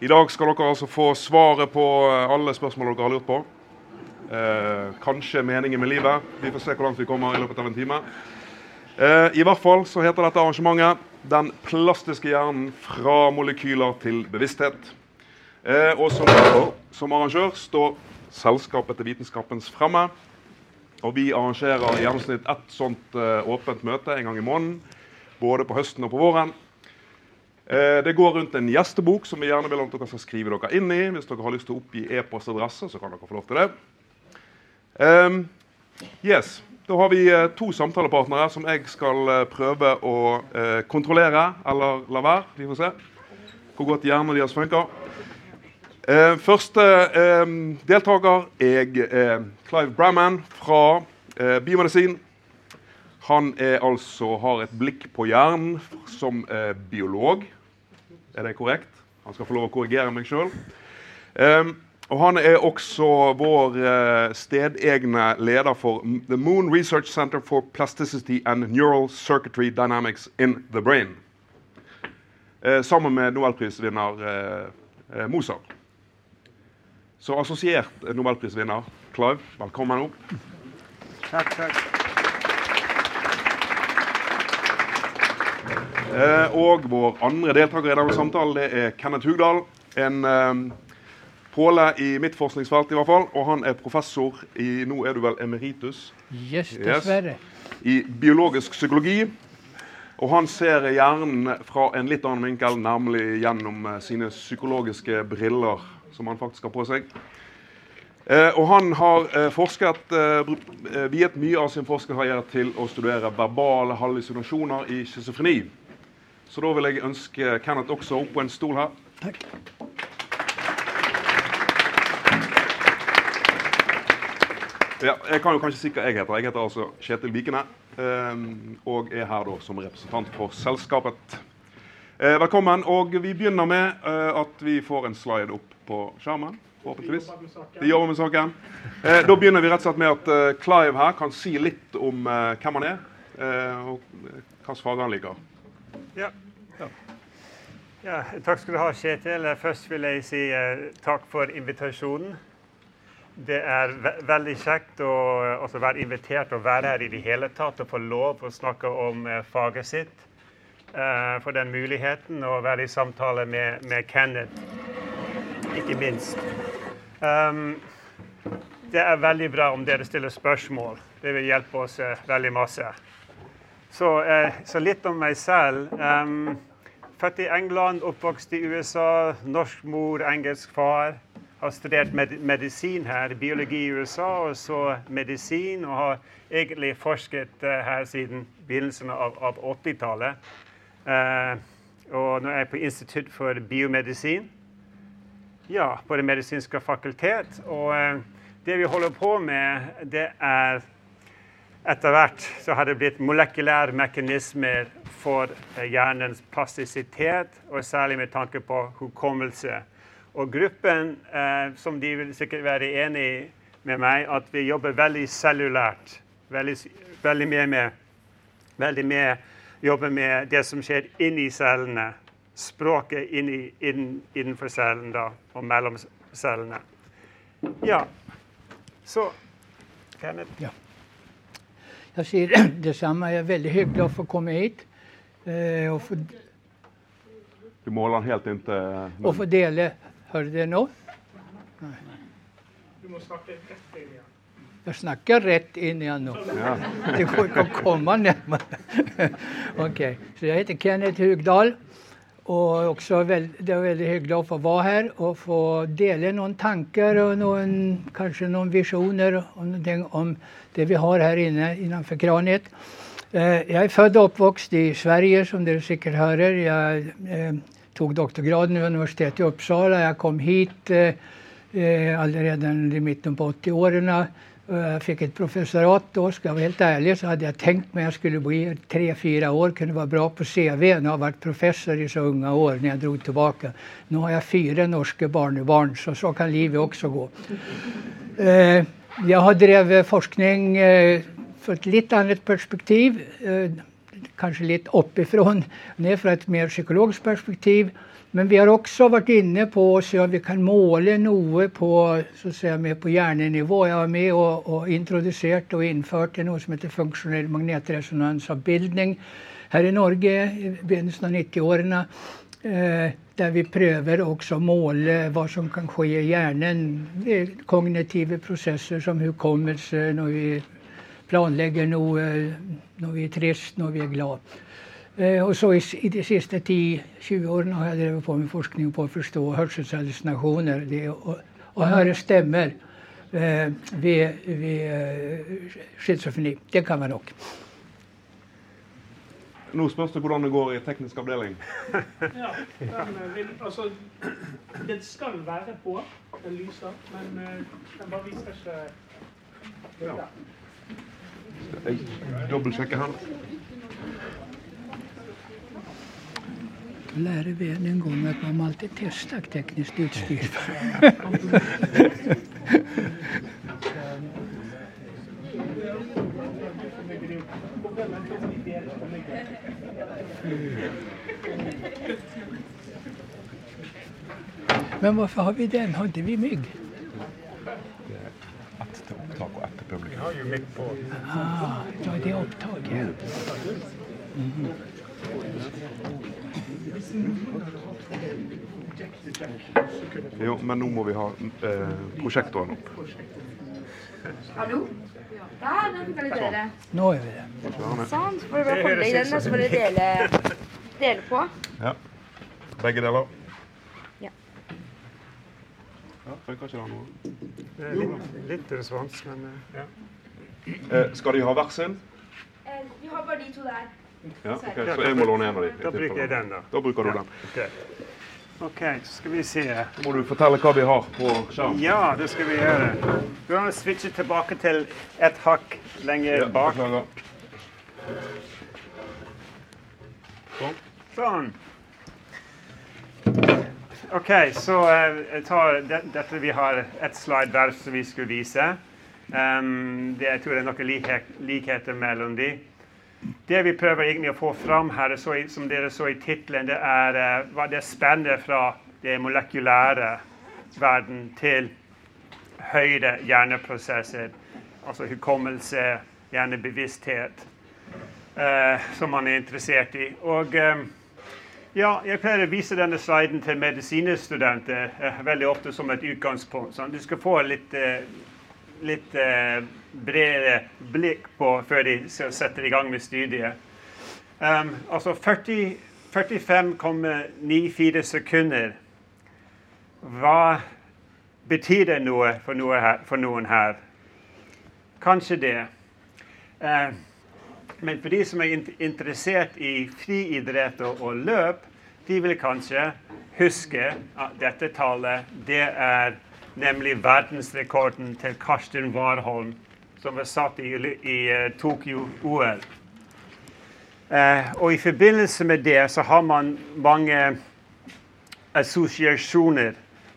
I dag skal dere altså få svaret på eh, alle spørsmål dere har lurt på. Eh, kanskje meningen med livet. Vi får se hvor langt vi kommer i løpet av en time. Eh, I hvert fall så heter dette arrangementet 'Den plastiske hjernen fra molekyler til bevissthet'. Eh, og som, som arrangør står Selskapet til Vitenskapens Fremme. Og vi arrangerer i gjennomsnitt ett sånt eh, åpent møte en gang i måneden. Både på høsten og på våren. Eh, det går rundt en gjestebok som vi gjerne vil at dere skal skrive dere inn i. Hvis dere har lyst til å oppgi e-postadresse, så kan dere få lov til det. Um, yes. Da har vi eh, två to samtalepartnere som jeg skal eh, prøve å eh, kontrollere eller la være. Vi får se hvor godt hjernen deres funker. Uh, ehm, første ehm, eh, deltaker er Clive Bramman fra eh, biomedisin. Han er altså, har et blikk på hjernen som eh, biolog. Er det korrekt? Han skal få lov å korrigere meg sjøl. Ehm, og han er også vår eh, uh, stedegne leder for The Moon Research Center for Plasticity and Neural Circuitry Dynamics in the Brain. Eh, sammen med nobelprisvinner eh, Mozart. Så assosiert nobelprisvinner Clive, velkommen opp. Takk, takk. Eh, og vår andre deltaker i denne samtalen det er Kenneth Hugdal. En eh, påle i mitt forskningsfelt, i hvert fall. Og han er professor i Nå er du vel emeritus? Yes, dessverre. Yes, I biologisk psykologi. Og han ser hjernen fra en litt annen vinkel, nemlig gjennom eh, sine psykologiske briller som han faktisk har på seg. Eh, og han har eh, forsket, eh, eh, viet mye av sin forskerkarriere til å studere verbale hallusinasjoner i schizofreni. Så da vil jeg ønske Kenneth også opp på en stol her. Takk. Ja, jeg kan jo kanskje si hva jeg heter. Jeg heter altså Kjetil Vikene. Eh, og er her da som representant for selskapet. Eh, velkommen. Og vi begynner med eh, at vi får en slide opp på skjermen. Forhåpentligvis. De jobber med saken. Eh, da begynner vi rett og slett med at uh, Clive her kan si litt om hvem han er, uh, og hvilke fag han liker. Ja. Ja. ja. Takk du ha, Kjetil. Först vill jag säga eh, tack för invitationen. Det är väldigt käckt att vara inviterad och vara här i det hela taget och få lov att snacka om eh, faget sitt. Eh, for den möjligheten att vara i samtal med, med Kenneth Inte minst. Um, det är väldigt bra om ni ställer frågor. Det vill hjälpa oss väldigt mycket. Så, eh, så, lite om mig själv. Um, född i England, uppvuxen i USA. Norsk mor, engelsk far. Har studerat med medicin här, biologi i USA, och så medicin och har egentligen forskat uh, eh, här sedan begynnelsen av, av 80-talet. Uh, eh, och nu är jag på Institut för biomedicin, Ja, på den medicinska fakultet. Och eh, uh, det vi håller på med, det är Etter hvert så har det blitt molekylære mekanismer for hjärnans hjernens plastisitet, og særlig med tanke på hukommelse. Og gruppen, eh, som de vil sikkert være enig med meg, at vi jobber veldig cellulært. Veldig, veldig mye med, veldig med jobber med det som skjer inni cellene språket inni, inn, innenfor cellen da, og mellom cellene. Ja, så Kenneth? Ja. Jag säger detsamma. Jag är väldigt hygglig att få komma hit. Eh, och få, du målar helt inte... Men... Och få dela... Hör du? Nej. Du måste snacka rätt in igen. Jag snackar rätt in igen nu. Ja. Det går inte att komma närmare. Okej, okay. så jag heter Kenneth Hugdal. Och också väldigt, det är väldigt hyggligt att få vara här och få dela någon tankar och någon, kanske någon visioner om, om det vi har här inne innanför kraniet. Eh, jag är född och uppvuxen i Sverige som du säkert hör. Jag eh, tog doktorgraden vid universitetet i Uppsala. Jag kom hit eh, eh redan i mitten på 80-åren jag fick ett professorat då, ska jag vara helt ärlig, så hade jag tänkt mig att jag skulle bli tre, fyra år, kunde vara bra på CV. Nu har jag varit professor i så unga år när jag drog tillbaka. Nu har jag fyra norska barnbarn, så så kan livet också gå. Eh, jag har drivit forskning eh, för ett lite annat perspektiv. Eh, kanske lite uppifrån ner för ett mer psykologiskt perspektiv. Men vi har också varit inne på att se om vi kan måla något på, så att säga, mer på hjärnenivå. Jag var med och, och introducerat och infört något som heter funktionell magnetresonansavbildning här i Norge i början av 90-åren. Eh, där vi prövar också måla vad som kan ske i hjärnan. Kognitiva processer som hukommelse när vi planlägger något, när vi är trist, när vi är glada. Eh, och så i, i de sista 10-20 åren har jag drivit på med forskning på att förstå hörselhallucinationer det, och, och höra stämmer eh, vid, vid eh, schizofreni. Det kan man nog. Nå spørs det hvordan det går i teknisk avdeling. ja, den vil, altså, det skal være på, den lyser, men den bare viser ikke ja. Jeg dobbeltsjekker her. Lärde vi en gång att man alltid testar tekniskt utstyr. Men varför har vi den? Har inte vi mygg? Til publikum. Jag har ju mitt på. Ah, ja, det är upptag. Ja. Mm. Jo, men nå må vi ha eh, prosjektoren opp. Hallo? Der, den fikk jeg litt. Nu är vi där. Sånn, så får du bare holde i den, og så får du dele, dele på. Ja. Begge deler. Ja. Ja, Funker ikke det noe? Det lite respons, men ja. Eh, skal de ha hver sin? Eh, Vi har bare de to der. Ja, ok, Så jeg må låne en av de. Då brukar jag den då. Da bruker du Ja, den. okej. Okej, så ska vi se. Så må du fortelle hva vi har på skjerm. Ja, det ska vi göra. Vi har switchat tillbaka till ett hack längre Ja, bak. Sånn. Sånn. OK, så eh, jeg tar det, dette Vi har ett slide der som vi skulle vise. Um, det, jeg tror det er noen likhet, likheter mellom de. Det vi prövar egentlig få fram här, så i, som dere så i titeln, det är eh, vad det spänner från det molekylära världen till höjda hjerneprosesser. alltså hukommelse, hjernebevissthet, eh, som man är intresserad i. Och, eh, ja, jag pleier å vise denne sliden til medisinstudenter eh, väldigt ofta som ett utgångspunkt. Så Du ska få litt, eh, lite eh, bredare eh, blick på før de sätter setter i gang med studiet. Um, altså 45,94 sekunder. Hva betyr det noe for, noe her, for noen her? Kanskje det. Uh, men for de som er int- interessert i friidrett og, og løp, de vil kanskje huske at dette tallet det er nemlig verdensrekorden til Karsten Warholm, som var satt i, i eh, uh, Tokyo-OL. Uh, eh, og i forbindelse med det så har man mange assosiasjoner,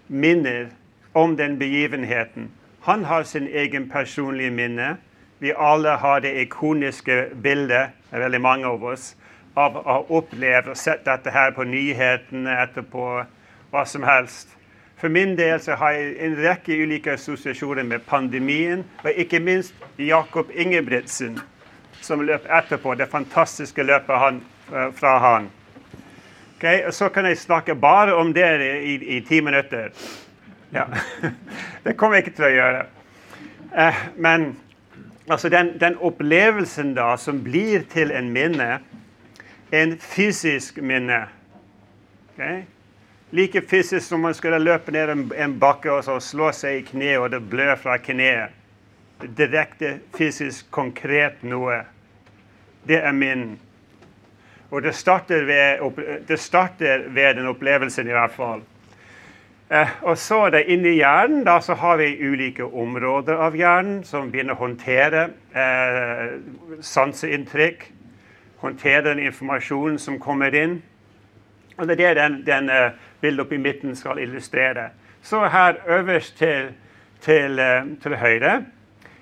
minner, om den begivenheten. Han har sin egen personlige minne. Vi alle har det ikoniske bildet, väldigt många veldig mange av oss, av å ha opplevd og sett dette her på nyhetene etterpå, hva som helst. För min del så har jag en räcka olika associationer med pandemin och inte minst Jakob Ingebrigtsen, som løp etterpå. Det fantastiska löpet han, eh, fra han. Okay, och Så kan jag snacka bara om det i, i tio minuter. Ja. Det kommer jag inte till att göra. Eh, men alltså den, den upplevelsen då som blir till en minne, en fysisk minne okay? Like fysiskt som man skulle löpa ner en, en backe och så slå sig i knä och det blöder från knäet. Direkt fysiskt, konkret något. Det är min. Och det startar vid, det startar vid den upplevelsen i alla fall. Eh, och så där inne i hjärnan då, så har vi olika områden av hjärnan som begynner hantera eh, sanseinntrykk. hantera den information som kommer in. Och det är den, den eh, bildet oppe i midten skal illustrere. Så her øverst til, til, eh, til høyre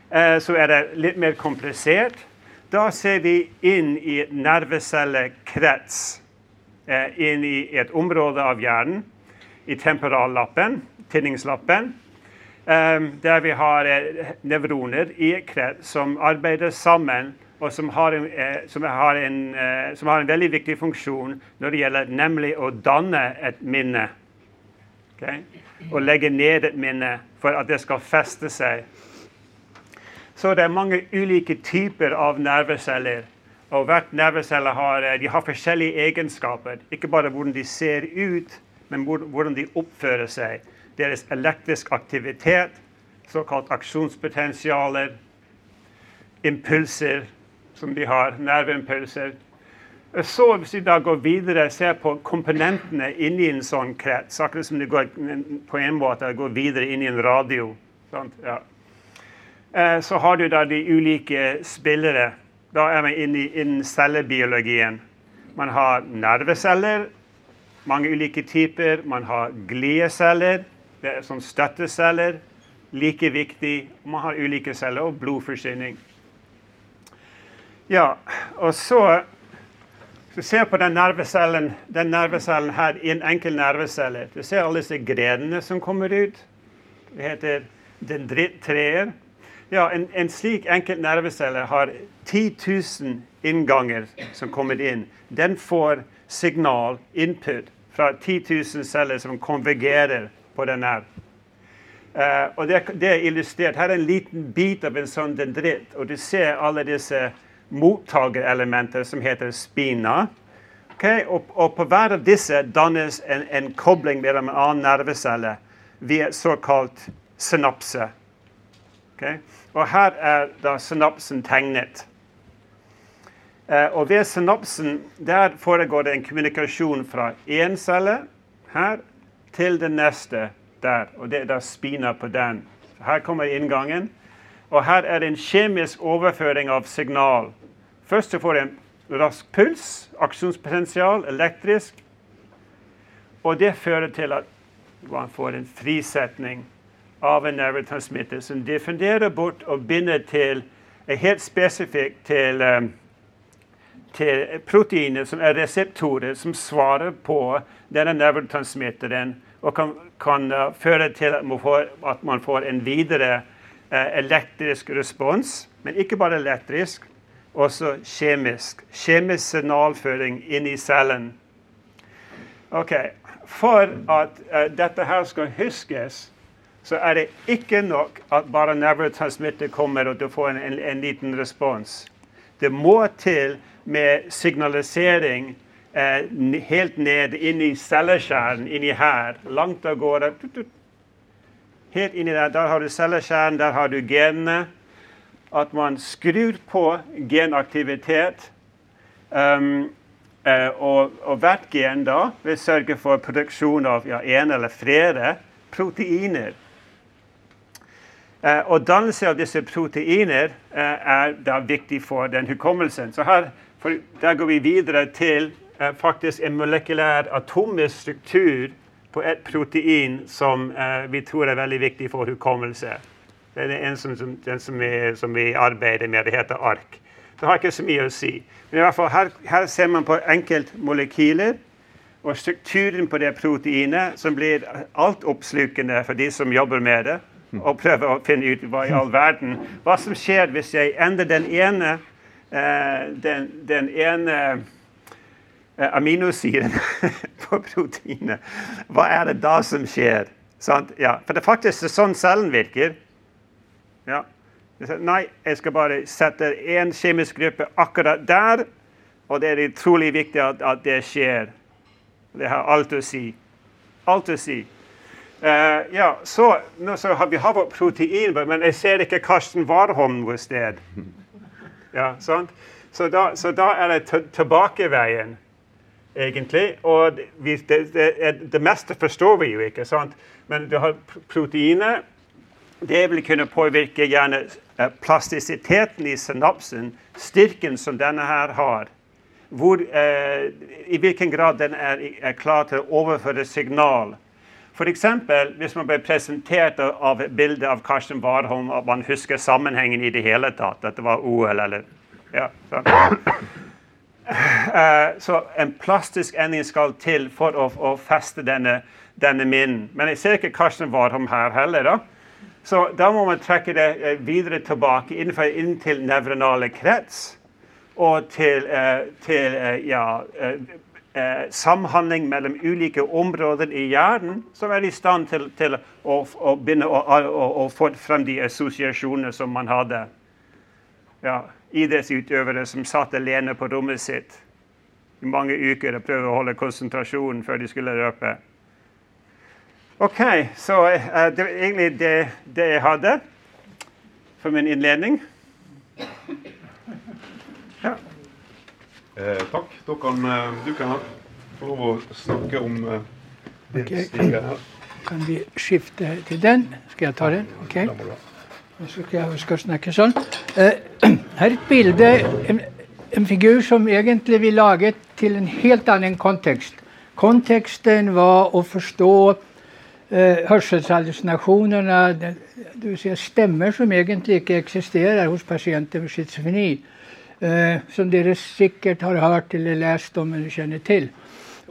eh, så er det litt mer komplisert. da ser vi inn i nervecellekrets. Eh, inn i et område av hjernen, i temporallappen, tinningslappen. eh, der vi har eh, nevroner i krets som arbeider sammen, och som har, en, eh, som, har en, eh, som har en väldigt viktig funktion när det gäller nämligen att danna ett minne. Okay? Och lägga ned ett minne för att det ska fästa sig. Så det är många olika typer av nervceller. Och vart nervcell har, eh, de har olika egenskaper. inte bara hur de ser ut, men hur de uppför sig. Deras elektrisk aktivitet, så kallad aktionspotentialer, impulser som de har, nervimpulser. Så hvis vi da går videre og ser på komponentene inni en sånn krets, akkurat som det går på en måte går videre inn i en radio. Sant? Ja. Eh, så har du da de ulike spillere. Da er vi inne i innen cellebiologien. Man har nerveceller, mange ulike typer. Man har glieceller, det er sånn støtteceller, like viktig. Man har ulike celler og blodforsyning. Ja, och så hvis du ser på den nervcellen, den nervcellen här i en enkel nervcell. Du ser alla dessa grenarna som kommer ut. Det heter dendritträer. Ja, en, en slik enkel nervcell har 10 000 ingångar som kommer in. Den får signal, input, från 10 000 celler som konvergerar på den här. Uh, och det, det är illustrerat. Här är en liten bit av en sån dendritt, och du ser alla dessa mottagarelementet som heter spina. Okay? Och, och på varje av dessa dannas en, en koppling mellan en annan nervcell via så såkalt synapse. Okay? Och här är då synapsen tecknet. Eh, og synapsen där föregår det en kommunikation från en cell här till den nästa där. Och det är då spina på den. Så här kommer ingången. Och här är en kemisk överföring av signal. Først så får det en rask puls, aksjonspotensial, elektrisk. Og det fører til at man får en frisetning av en nervetransmitter som diffunderer bort og binder til helt spesifikt til, eh, til proteiner som er reseptorer som svarer på denne nervetransmitteren og kan, kan eh, føre til at man får, at man får en videre eh, elektrisk respons. Men ikke bare elektrisk, och så kemisk. Kemisk signalföring in i cellen. Okej, okay. för att uh, detta här ska huskas så är det icke nog att bara neurotransmitter kommer och du får en, en, en liten respons. Det må till med signalisering eh, helt ned in i cellkärnan, in i här. Långt där går det. Helt in där, där har du cellkärnan, där har du generna att man skrur på genaktivitet. Um, uh, och, och hvert gen da vil sørge for produksjon av ja, en eller flere proteiner. Uh, og dannelse av disse proteiner uh, er da viktig for den hukommelsen. Så her for, der går vi videre til uh, faktisk en molekylær atomisk struktur på et protein som vi tror er veldig viktig for hukommelse. Det er en som, som, den som vi, som vi arbeider med. Det heter ARK. Det har ikke så mye å si. Men i hvert fall her, her ser man på enkeltmolekyler og strukturen på det proteinet som blir altoppslukende for de som jobber med det, og prøver å finne ut hva i all verden Hva som skjer hvis jeg endrer den ene, eh, den, den ene eh, aminosyren på proteinet. Hva er det da som skjer? Sant? Ja, for det er faktisk sånn cellen virker. Ja. Jeg sa, Nei, jeg skal bare sette én kjemisk gruppe akkurat der, og det er utrolig viktig at, at det skjer. Det har alt å si. Alt å si. Eh, ja, så, nå, så har vi har vårt protein, men jeg ser ikke Karsten Warholm noe sted. Ja, sant? Så, da, så da er det tilbakeveien, egentlig. Og det, vi, det, det, er- det meste forstår vi jo ikke, sant? men du har pr- proteinet. Det vil kunne påvirke gjerne eh, plastisiteten i synapsen, styrken som denne her har. Hvor, eh, I hvilken grad den er, er klar til å overføre signal. F.eks. hvis man ble presentert av- av et bilde av Karsten Warholm, at man husker sammenhengen i det hele tatt, at det var OL eller Ja, sant. Eh, så en plastisk ending skal til for å, å feste denne, denne minnen. Men jeg ser ikke Karsten Warholm her heller. da. Så då må man träcka det eh, vidare tillbaka in innenfor, inn til nevronale krets. och till, eh, til eh, ja, eh, samhandling mellan olika områden i hjärnan som är i stånd till, till att och, och, och, och få fram de associationer som man hade. Ja, idrottsutövare som satt alene på rummet sitt i många veckor och prøvde att holde konsentrasjonen før de skulle røpe. OK, så eh, det var egentlig det, det jeg hadde for min innledning. Ja. Eh, takk. Da kan eh, du kan få lov å snakke om eh, din Ok. stige her. Kan vi skifte til den? Skal jeg ta den? Ok. Da må du ha. Og så skal jeg huske å snakke sånn. Eh, her er et bilde, en, en figur som egentlig vi laget til en helt annen kontekst. Konteksten var å forstå eh, hörselhallucinationerna, det, det vill säga stemmer som egentligen inte existerar hos patienter med schizofreni. Eh, som dere säkert har hört eller läst om eller känner till.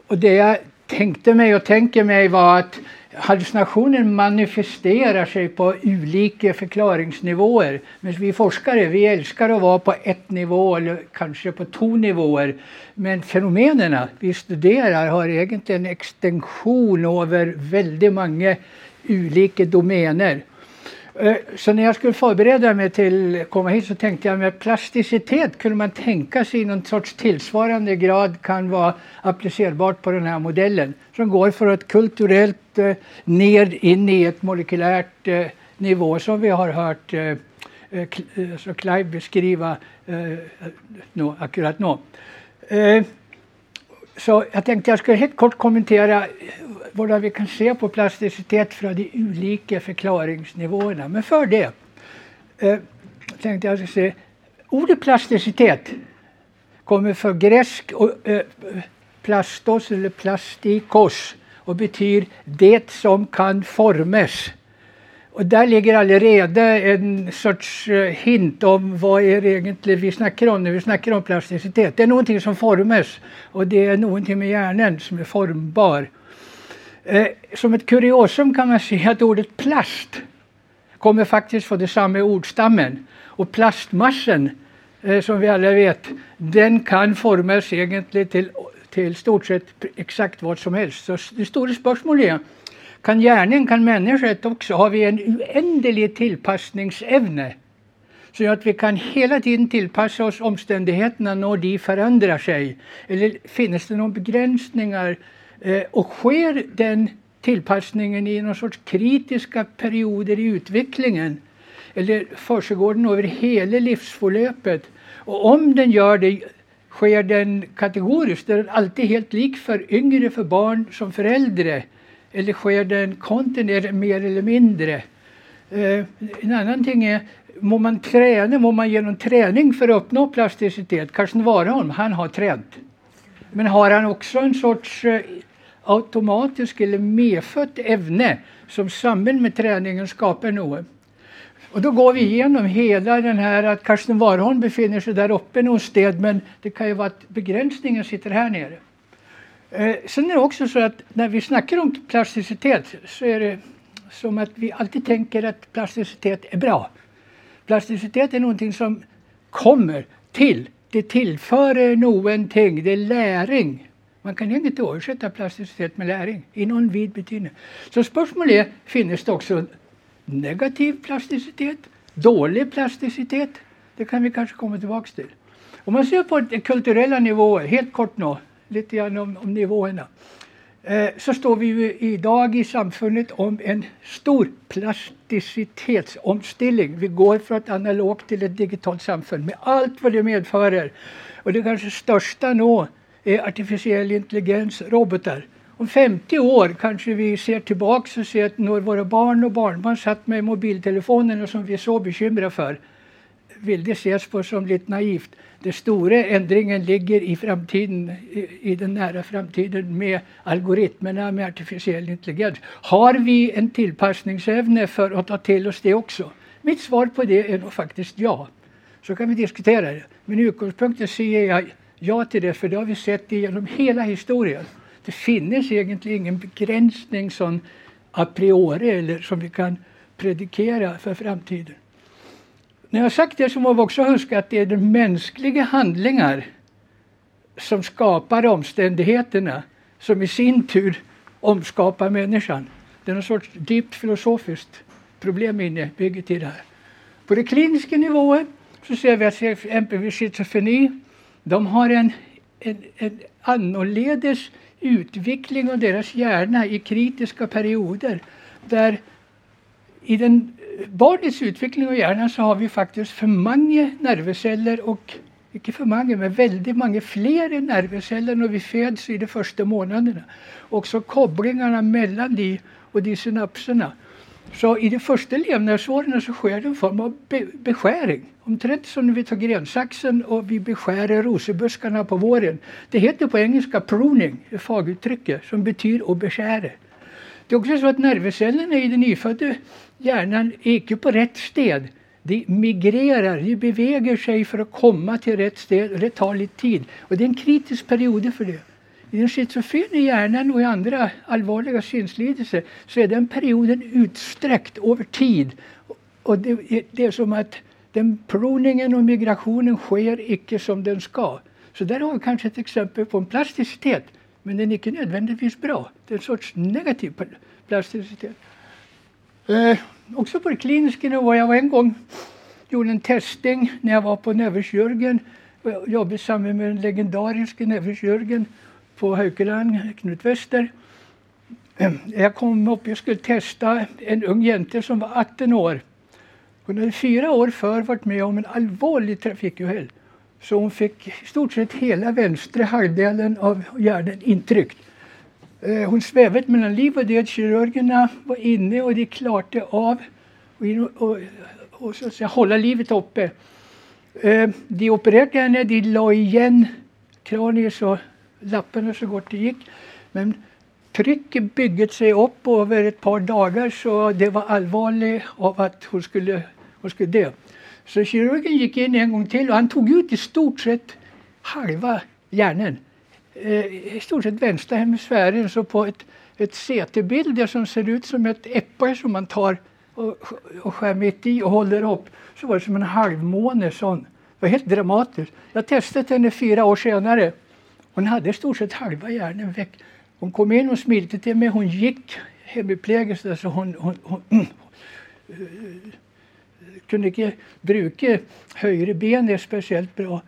Och det jag tänkte mig och tänker mig var att Hallucinationen manifesterar sig på olika förklaringsnivåer. Men vi forskare vi älskar att vara på ett nivå, eller kanske på två nivåer. Men fenomenen vi studerar har egentligen en över väldigt många olika domäner. Eh, så när jag skulle förbereda mig till att komma hit så tänkte jag med plasticitet kunde man tänka sig någon sorts tillsvarande grad kan vara applicerbart på den här modellen. Som går från ett kulturellt eh, ner in i ett molekylärt eh, nivå som vi har hört eh, eh, eh så alltså Clive beskriva eh, akkurat nu. Så jag tänkte jag skulle helt kort kommentera hvordan vi kan se på plasticitet fra de ulike forklaringsnivåene. Men før det eh, tenkte jeg å si Ordet plasticitet kommer fra gresk og, eh, plastos eller plastikos og betyr 'det som kan formes'. Og Der ligger allerede en sorts eh, hint om hva er det egentlig vi snakker om når vi snakker om plastisitet. Det er någonting som formes, og det er någonting med hjernen som er formbar. Eh, som ett kuriosum kan man säga att ordet plast kommer faktiskt från det samma ordstammen. Och plastmassen, eh, som vi alla vet, den kan formas egentligen till, till stort sett exakt vad som helst. Så det stora spörsmålet är, kan hjärnan, kan människan också, har vi en oändlig tillpassningsevne? Så att vi kan hela tiden tillpassa oss omständigheterna när de förändrar sig. Eller finns det några begränsningar Eh, och sker den tillpassningen i någon sorts kritiska perioder i utvecklingen eller försiggår den över hela livsförlöpet? Och om den gör det, sker den kategoriskt? Är den alltid helt lik för yngre, för barn som för äldre? Eller sker den kontinuerligt mer eller mindre? Eh, en annan ting är, må man träna, må man genom träning för att uppnå plasticitet? Karsten Warholm, han har tränat. Men har han också en sorts eh, automatisk eller medfött evne som sammen med träningen skapar något? Och då går vi igenom hela den här att Karsten Warholm befinner sig där uppe någonstans men det kan ju vara att begränsningen sitter här nere. Eh, sen är det också så att när vi snackar om plasticitet så är det som att vi alltid tänker att plasticitet är bra. Plasticitet är någonting som kommer till. Det tillför någonting, det är läring. Man kan inte översätta plasticitet med läring i någon vid betydelse. Så spörsmålet är, finns det också negativ plasticitet, dålig plasticitet? Det kan vi kanske komma tillbaka till. Om man ser på kulturella nivåer, helt kort nu, lite grann om, om nivåerna. Eh, så står vi ju idag i samfundet om en stor plasticitetsomställning. Vi går från ett analogt till ett digitalt samfund med allt vad det medför. Och det kanske största nu är artificiell intelligens, robotar. Om 50 år kanske vi ser tillbaka och ser att när våra barn och barnbarn satt med mobiltelefonerna som vi är så bekymrade för vill det ses på som lite naivt. Den stora ändringen ligger i framtiden, i, i den nära framtiden med algoritmerna, med artificiell intelligens. Har vi en tillpassningsävne för att ta till oss det också? Mitt svar på det är nog faktiskt ja. Så kan vi diskutera det. Men i utgångspunkten ser jag ja till det, för det har vi sett genom hela historien. Det finns egentligen ingen begränsning som a priori eller som vi kan predikera för framtiden. När jag har sagt det så må vi också huska att det är de mänskliga handlingar som skapar omständigheterna som i sin tur omskapar människan. Det är någon sorts djupt filosofiskt problem innebyggt i det här. På det kliniska nivån så ser vi att exempelvis schizofreni, de har en, en, en annorledes utveckling av deras hjärna i kritiska perioder. Där i den barnets utveckling av hjärnan så har vi faktiskt för många nervceller och inte för många, men väldigt många fler nervceller när vi föds i de första månaderna. Också kopplingarna mellan de och de synapserna. Så i de första levnadsåren så sker det en form av be beskäring. Omtrent som när vi tar grensaxen och vi beskär rosebuskarna på våren. Det heter på engelska pruning, ett faguttryck som betyder att beskära. Det är också så att nervcellerna i den nyfödda hjärnan är inte på rätt sted. De migrerar, de beväger sig för att komma till rätt sted och det tar lite tid. Och det är en kritisk period för det. I schizofin i hjärnan och i andra allvarliga synslidelser så är den perioden utsträckt över tid. Och det är, det är som att den pruningen och migrationen sker icke som den ska. Så där har vi kanske ett exempel på en plasticitet, men den är icke nödvändigtvis bra. Det är en sorts negativ plasticitet. Eh, också på det kliniska nivå. Jag var en gång gjorde en testning när jag var på neurokirurgen. Jag jobbade samman med den legendariska neurokirurgen på Haukeland, Knut Wester. Ehm, jag kom upp och skulle testa en ung jente som var 18 år. Hon hade fyra år för varit med om en allvarlig trafikolycka. Så hon fick i stort sett hela vänstra halvdelen av hjärnan intryckt. Ehm, hon svävade mellan liv och död. Kirurgerna var inne och de klarade av och, och, och så att säga, hålla livet uppe. Ehm, de opererade henne, de la igen kraniet så lapparna så gott det gick. Men trycket byggde sig upp över ett par dagar så det var allvarligt av att hon skulle, hon skulle dö. Så kirurgen gick in en gång till och han tog ut i stort sett halva hjärnan eh, i stort sett vänstra hemisfären så på ett, ett CT-bild som ser ut som ett äpple som man tar och, och skär mitt i och håller upp så var det som en halvmåne sån. Det var helt dramatiskt. Jag testade henne fyra år senare. Hon hade i stort sett halva hjärnan väck. Hon kom in och smilte till mig. Hon gick hemiplegiskt. så hon, hon, hon, hon eh, kunde inte bruka högra benet speciellt bra.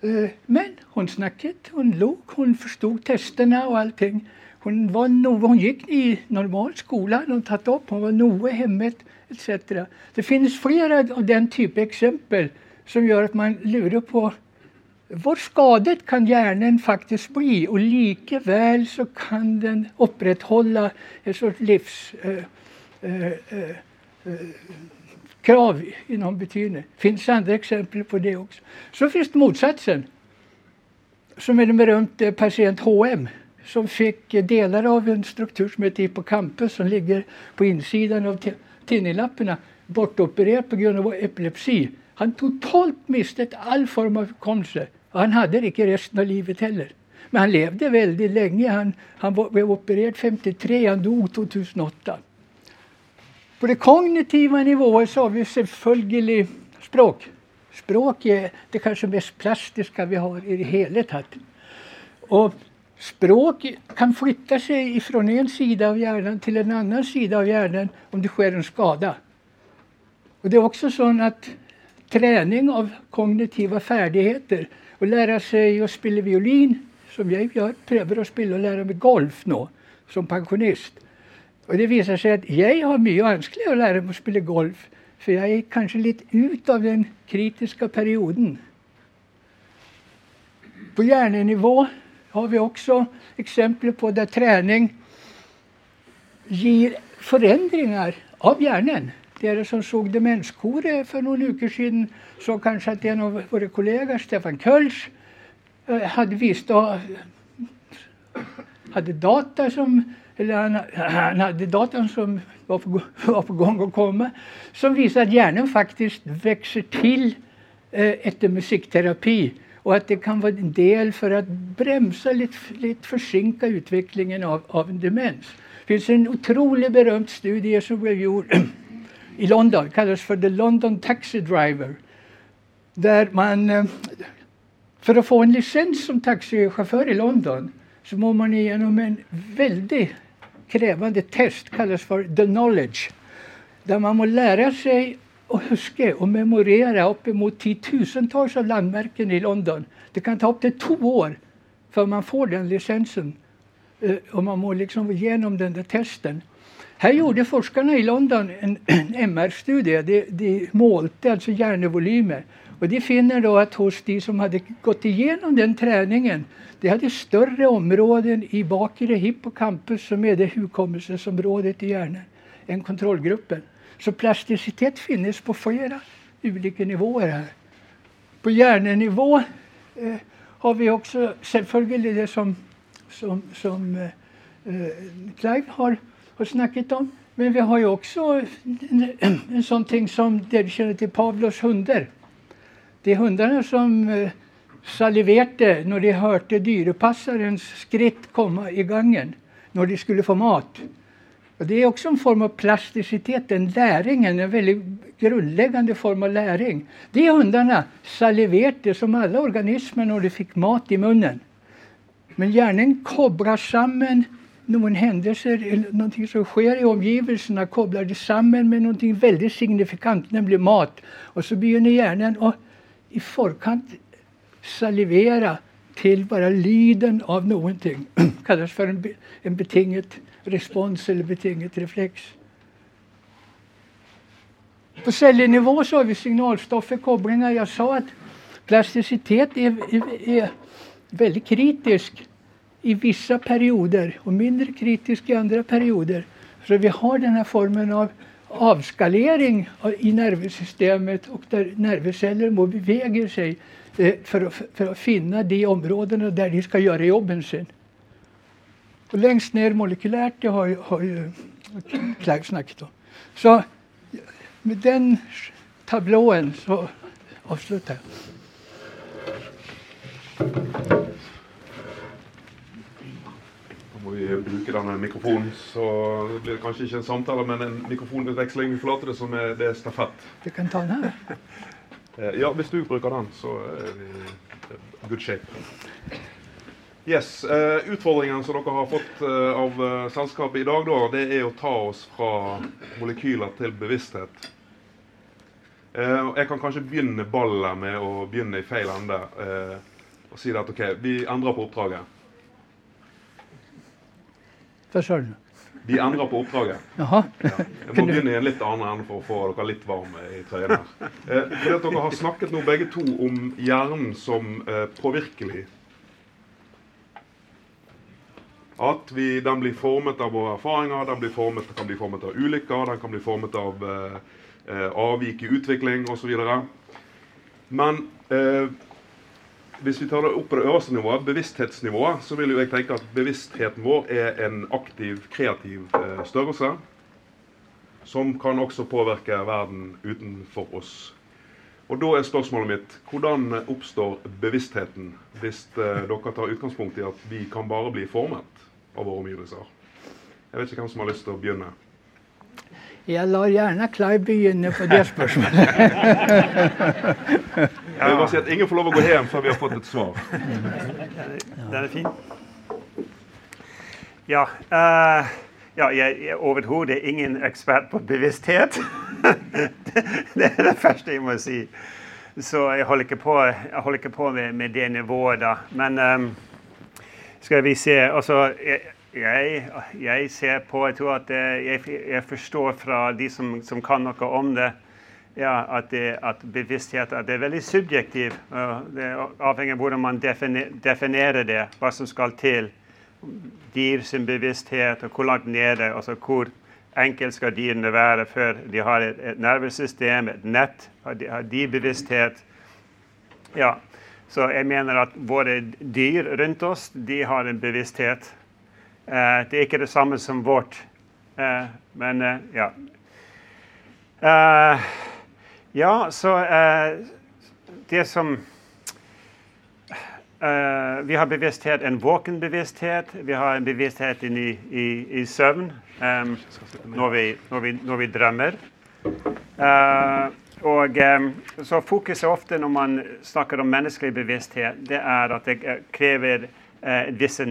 Eh, men hon snackade, hon log, hon förstod testerna och allting. Hon, var no, hon gick i normal skola, hon tagit upp, hon var noga hemmet etc. Det finns flera av den typen exempel som gör att man lurar på vår skadet kan hjärnan faktiskt bli och lika väl så kan den upprätthålla ett sorts livskrav eh, eh, eh, i någon betydelse. Det finns andra exempel på det också. Så finns det motsatsen. Som är den berömte eh, patient HM som fick eh, delar av en struktur som heter hippocampus som ligger på insidan av tinnilapparna bortopererad på grund av epilepsi. Han totalt miste all form av hukommelse. Han hade det inte resten av livet heller. Men han levde väldigt länge. Han, han blev opererad 53, han dog 2008. På det kognitiva nivån så har vi självföljelig språk. Språk är det kanske mest plastiska vi har i det hela. Och språk kan flytta sig från en sida av hjärnan till en annan sida av hjärnan om det sker en skada. Och det är också så att träning av kognitiva färdigheter och lära sig att spela violin, som jag gör, prövar att spela och lära mig golf nu som pensionist. Och det visar sig att jag har mycket vanskligt att lära mig att spela golf för jag är kanske lite ut av den kritiska perioden. På hjärnenivå har vi också exempel på där träning ger förändringar av hjärnan. Det som såg demenskore för några veckor sedan så kanske att en av våra kollegor, Stefan Kölsch, eh, hade visst hade data som eller han, han hade datan som var på, var på gång att komma, som visar att hjärnan faktiskt växer till eh, efter musikterapi och att det kan vara en del för att bromsa, lite, lite försinka utvecklingen av, av en demens. Det finns en otroligt berömd studie som blev gjord i London, kallas för The London Taxi Driver. Där man, eh, för att få en licens som taxichaufför i London så må man igenom en väldigt krävande test, kallas för the knowledge. Där man må lära sig och huska och memorera uppemot tiotusentals av landmärken i London. Det kan ta upp till två år för man får den licensen. Eh, och man må liksom igenom den där testen. Här gjorde forskarna i London en, en MR-studie. De, de målte alltså hjärnevolymer. Och de finner då att hos de som hade gått igenom den träningen, de hade större områden i bakre hippocampus som är det hukommelsesområdet i hjärnan än kontrollgruppen. Så plasticitet finns på flera olika nivåer här. På hjärnenivå eh, har vi också självklart det som, som, som eh, eh Clive har, har snackat om. Men vi har ju också en, en sån ting som det du känner till Pavlos hundar. Det är hundarna som eh, saliverte när de hörde dyrepassarens skritt komma i gången när de skulle få mat. Och det är också en form av plasticitet, en läring, en väldigt grundläggande form av läring. De hundarna saliverade som alla organismer när de fick mat i munnen. Men hjärnan kobrar samman någon händelse, någonting som sker i omgivelserna, kopplar det samman med någonting väldigt signifikant, nämligen mat. Och så begynner hjärnan att i förkant salivera till bara lyden av någonting. kallas för en, en betinget respons eller betinget reflex. På cellnivå så har vi signalstoffer, kopplingar. Jag sa att plasticitet är, är, är väldigt kritisk i vissa perioder och mindre kritisk i andra perioder. Så vi har den här formen av avskalering i nervsystemet och där nervceller beväger sig eh, för att, för att finna de områdena där de ska göra jobben sen. Och längst ner molekylärt, det har ju, har ju Clark snackat om. Så med den tablån så avslutar jag. Må vi bruke denne mikrofonen, så blir det kanskje ikke en samtale, men en mikrofonutveksling. Vi forlater det som er, det er stafett. Vi kan ta den här. Eh, Ja, hvis du bruker den, så er vi good shape. Yes, eh, Utfordringen som dere har fått eh, av eh, selskapet i dag, da, det er å ta oss fra molekyler til bevissthet. Jeg kan kanskje begynne ballet med å begynne i feil ende. Og si at OK, vi endrer på oppdraget. Vad sa du? Vi endrer på oppdraget. Jaha. Ja. Jeg må begynne i en litt annen ende for å få dere litt varme i trøyen her. Eh, fordi at dere har snakket nå begge to om hjernen som eh, påvirkelig. At vi, den blir formet av våre erfaringer, den blir formet, kan bli formet av ulykker, den kan bli formet av eh, eh, avvik i utvikling osv. Men eh, hvis vi tar det opp på det øverste nivået, bevissthetsnivået, så vil jo jeg tenke at bevisstheten vår er en aktiv, kreativ eh, størrelse. Som kan også påvirke verden utenfor oss. Og da er spørsmålet mitt hvordan oppstår bevisstheten hvis eh, dere tar utgangspunkt i at vi kan bare bli formet av våre omgivelser? Jeg vet ikke hvem som har lyst til å begynne. Jag lar gärna Clive begynne på det spörsmålet. Jeg vil bare si at Ingen får lov å gå hjem før vi har fått et svar. Den är fin. Ja, eh, ja jag är överhuvudtaget ingen expert på bevissthet. det, är det första jag måste säga. Så jag håller inte på, jag håller inte på med, med det nivået. Men um, ska vi se alltså, jag, jag, jag ser på, jag tror att eh, jag, jag förstår från de som, som kan något om det, ja, att, det, att bevissthet att det är väldigt subjektivt. Det avhänger av hur man definierar det, vad som ska till. Dyr sin bevissthet och hur långt nere, alltså hur enkelt ska dyrene vara för de har ett, ett nervsystem, ett nät, har de, har de bevissthet. Ja, så jag menar att våra dyr runt oss, de har en bevissthet. Eh, det är inte detsamma som vårt, eh, men eh, ja. Eh, Ja, så, eh, det som eh, Vi har bevissthet, en vaken bevissthet. Vi har en bevissthet in i, i, i sömn em, när, vi, när, vi, när vi drömmer. Eh, och em, så Fokuset ofta när man snackar om mänsklig bevissthet, det är att det eh, kräver krever eh, et visse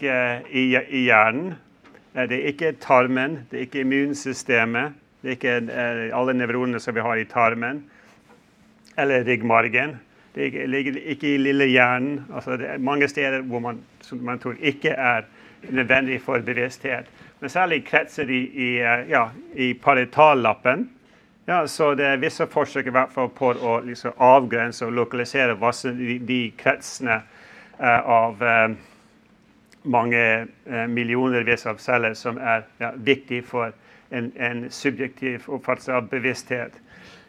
eh, i, i hjärnan. Eh, det är inte tarmen, det är inte immunsystemet, det är inte alla neuroner som vi har i tarmen eller ryggmargen. Det ligger inte i lilla hjärnan. Alltså det är många ställen där man, som man tror inte är nödvändigt för bevissthet. Men särskilt kretsar i, i, eh, ja, i paritallappen. Ja, så det är vissa försök i varje fall på att liksom avgränsa och lokalisera vad som de, de kretsarna uh, eh, av eh, många uh, miljoner av celler som är ja, för for en, en subjektiv uppfattning av bevissthet.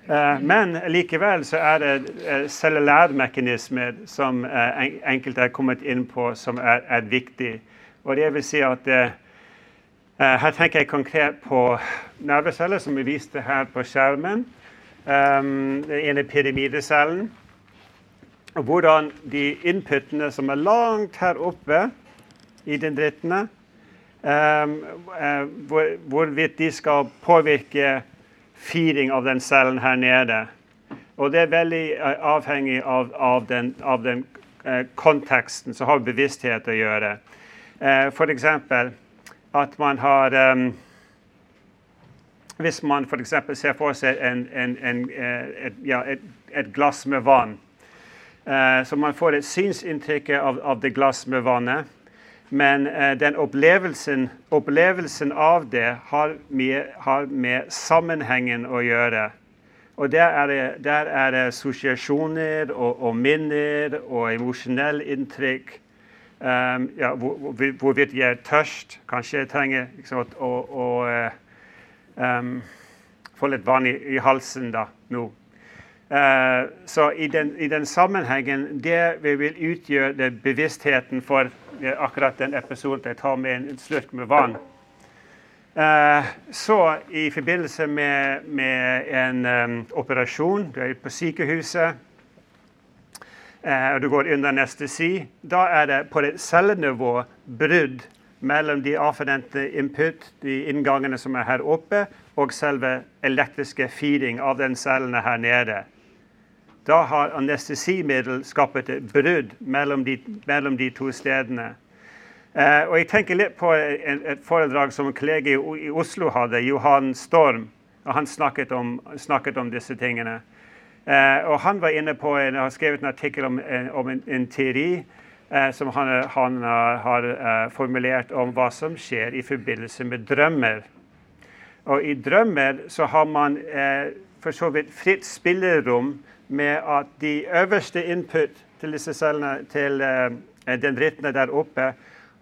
Eh, men likväl så är det eh, cellulærmekanismer som eh, enkelt en, kommit in på, som är, är viktig. Och det vill säga att eh, eh här tänker jag konkret på nervceller som vi visste här på skärmen. Um, den ena pyramidcellen och hur de inputene som är långt här uppe i dendrittene, um, Ehm, eh, hvorvidt de skal påvirke firing av den cellen her nede. Og det er veldig eh, avhengig av, av den, av den eh, konteksten som har bevissthet å gjøre. Eh, F.eks. at man har um, Hvis man f.eks. ser for seg en, en, en, eh, et, ja, et, et glass med vann, eh, så man får et synsinntrykk av, av det glass med vannet. Men eh, den upplevelsen, upplevelsen av det har med, har med sammanhangen att göra. Och där är det, där är det associationer och, och minnen och emosjonelle intryck. Um, ja, hvor- hvor- hvorvidt jeg er tørst. Kanskje jeg trenger liksom, å, å, å eh, ehm, um, få litt vann i, i halsen da, nå. Uh, eh, så i den, i den sammenhengen, det vi vil utgjøre det bevisstheten for akkurat den episoden jag tar med en, slurk med vann. Uh, så i förbindelse med, med en um, operation, du är på sjukhuset uh, och du går under anestesi, då är det på det cellnivå brudd mellan de avforente input, de ingångarna som är här uppe, och själva elektriska feeding av den cellerna här nere. Da har anestesimedel skapt et brudd mellom de, mellom de to stedene. Eh, og jeg tenker litt på en, et foredrag som en kollega i, i Oslo hadde, Johan Storm. og Han snakket om, snakket om disse tingene. Eh, og han var inne på en, har skrevet en artikkel om, en, om en, en teori eh, som han, han eh, har eh, formulert om hva som skjer i forbindelse med drømmer. Og i drømmer så har man eh, for så vidt fritt spillerom med att de översta input till dessa cellerna, till eh, dendrittene där uppe,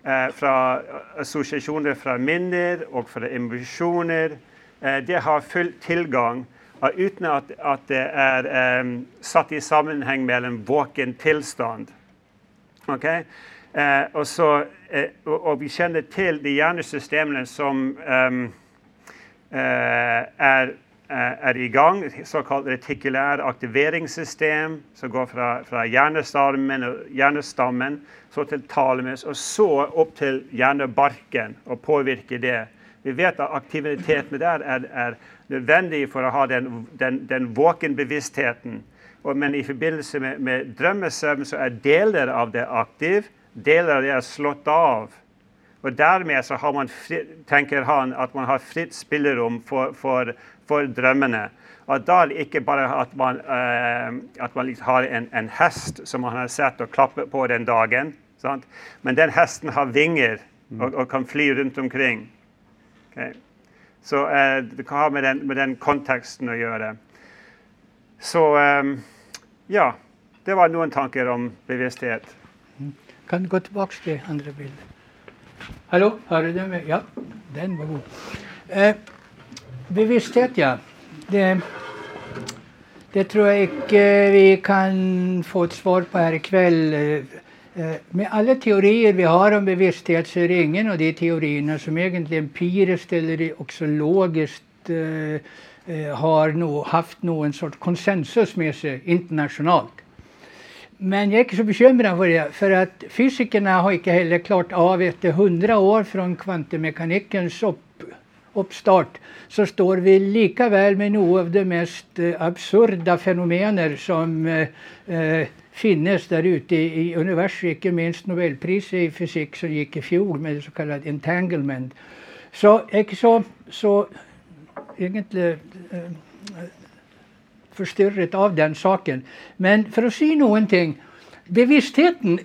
eh, från associationer från minner och från emotioner, eh, det har full tillgång utan att, att det är eh, satt i sammanhang med en våken tillstånd. Okay? Eh, och, så, eh, och, och, vi känner till de hjärnsystemen som em, eh, är Eh, är igång, ett så kallat såkalt aktiveringssystem, som går från, från hjernestammen, og, hjernestammen så till thalamus, och så upp till hjärnbarken och påverkar det. Vi vet att aktiviteten där är, är nödvändig för att ha den, den, den vaken bevisstheten. Och, men i förbindelse med, med drömmesömn så är delar av det aktiv, delar av det är slått av. Och därmed så har man fri, tänker han att man har fritt spelrum för, för for drømmene. Og da er det ikke bare at man, eh, at man liksom har en, en hest som man har sett og klappet på den dagen. Sant? Men den hesten har vinger og, og kan fly rundt omkring. Ok. Så eh, det kan ha med den, med den konteksten å gjøre. Så eh, ja. Det var noen tanker om bevissthet. Kan du gå tilbake til andre bildet? Hallo, hører du meg? Ja, den var god. Eh, bevissthet, ja. Det, det tror jag inte vi kan få ett svar på här ikväll. Eh, eh, med alla teorier vi har om bevissthet, så är det ingen av de teorierna som egentligen empiriskt eller också logiskt eh, har no, haft någon sorts konsensus med sig internationellt. Men jag är inte så bekymrad för det, för att fysikerna har inte heller klart av efter hundra år från kvantemekanikkens upp uppstart så står vi lika väl med några av de mest eh, absurda fenomener som eh, eh, finnes ute i, i universum, inte minst nobelpriset i fysik som gick i fjol med så kallad entanglement. Så så, så egentligen eh, eh forstyrret av den saken. Men för att säga någonting. Bevisstheten,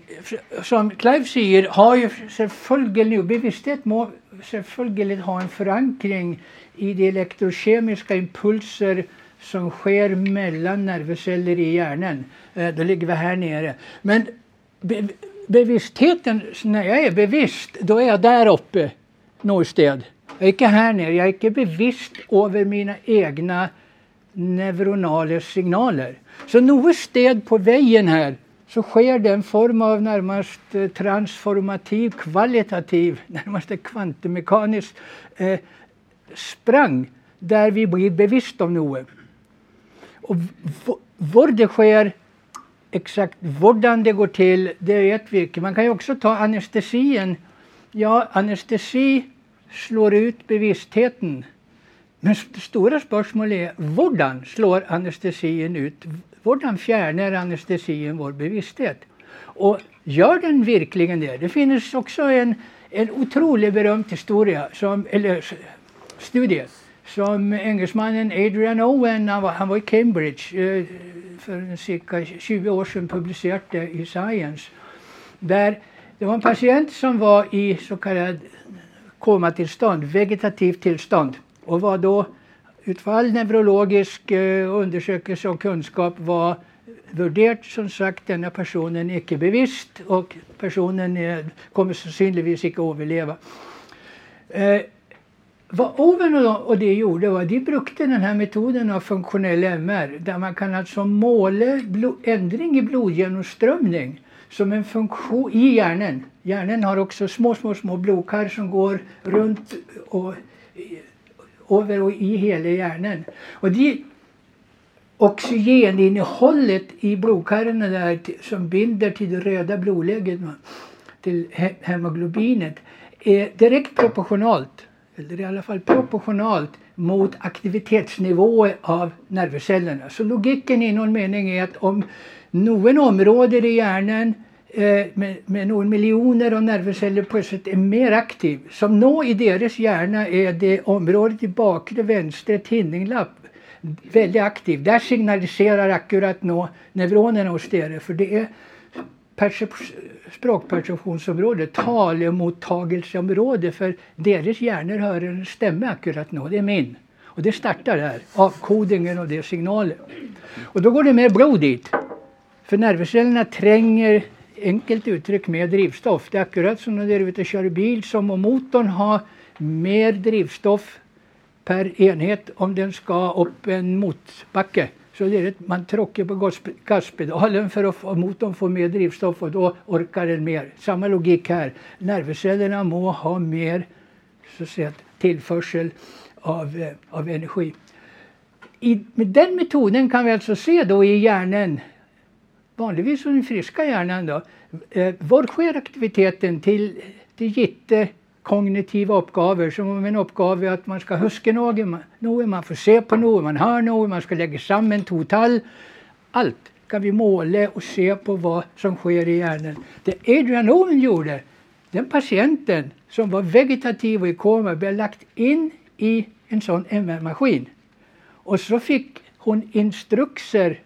som Clive säger har ju selvfølgelig Bevissthet må selvfølgelig ha en förankring i de elektrokemiska impulser som sker mellan nerveceller i hjärnan. Eh, ligger vi här nere. Men be bevisstheten, när jag är bevisst, då är jag där uppe, noe Jag är inte här nere, jag är inte bevisst över mina egna neuronala signaler. Så något sted på vägen här så sker det en form av närmast eh, transformativ, kvalitativ, närmast kvantemekanisk eh, sprang, där vi blir bevisst om något. Och var det sker, exakt hur det går till, det vet vi inte. Man kan ju också ta anestesien. Ja, anestesi slår ut bevisstheten. Men det stora spörsmålet är hvordan slår anestesien ut? Sjukvården fjärnar anestesin vår bevissthet? Och gör den verkligen det? Det finns också en, en otroligt berömd historia, som, eller studie, som engelsmannen Adrian Owen han var, han var i Cambridge eh, för cirka 20 år sedan, publicerade i Science. Där det var en patient som var i så kallad komatillstånd, vegetativt tillstånd och var då ut all neurologisk eh, uh, undersøkelse og var värderat som sagt denna personen icke bevisst, och personen kommer sannsynligvis icke överleva. Eh, vad Oven och det gjorde var de brukte den här metoden av funktionell MR där man kan alltså måla ändring i blodgenomströmning som en funktion i hjärnan. Hjärnan har också små, små, små blodkar som går runt och över och i hela hjärnan. Och det oxygeninnehållet i blodkärlen där som binder till det röda blodlägget, till hemoglobinet, är direkt proportionalt eller i alla fall proportionalt mot aktivitetsnivåer av nervcellerna. Så logiken i någon mening är att om någon område i hjärnan Eh, med, med några miljoner av nervceller plötsligt är mer aktiv, som nå i deras hjärna är det området i bakre vänstra tinninglapp väldigt aktiv. Där signaliserar akkurat nå neuronerna hos deras. för det är språkperceptionsområde, talemottagelseområde för deras hjärnor hör en stämma akkurat nu, det är min. Och det startar där, avkodingen och det signaler. Och då går det mer blod dit. För nervcellerna tränger, enkelt uttryck, mer drivstoff. Det är akkurat som när du är ute och kör bil, som om motorn har mer drivstoff per enhet om den ska upp en motbacke så det är att man tråkar på gaspedalen för att få motorn får mer drivstoff och då orkar den mer. Samma logik här. Nervcellerna må ha mer så att säga, tillförsel av, eh, av energi. I, med den metoden kan vi alltså se då i hjärnan, vanligtvis i den friska hjärnan, då, eh, var sker aktiviteten till, till gitte kognitiva uppgaver som om en uppgave att man ska huske något, något, man får se på något, man hör något, man ska lägga samman total. tall. Kan vi måla och se på vad som sker i hjärnan. Det Adrian Owen gjorde, den patienten som var vegetativ och i koma, blev lagt in i en sån MR-maskin. och så fick hon instrukser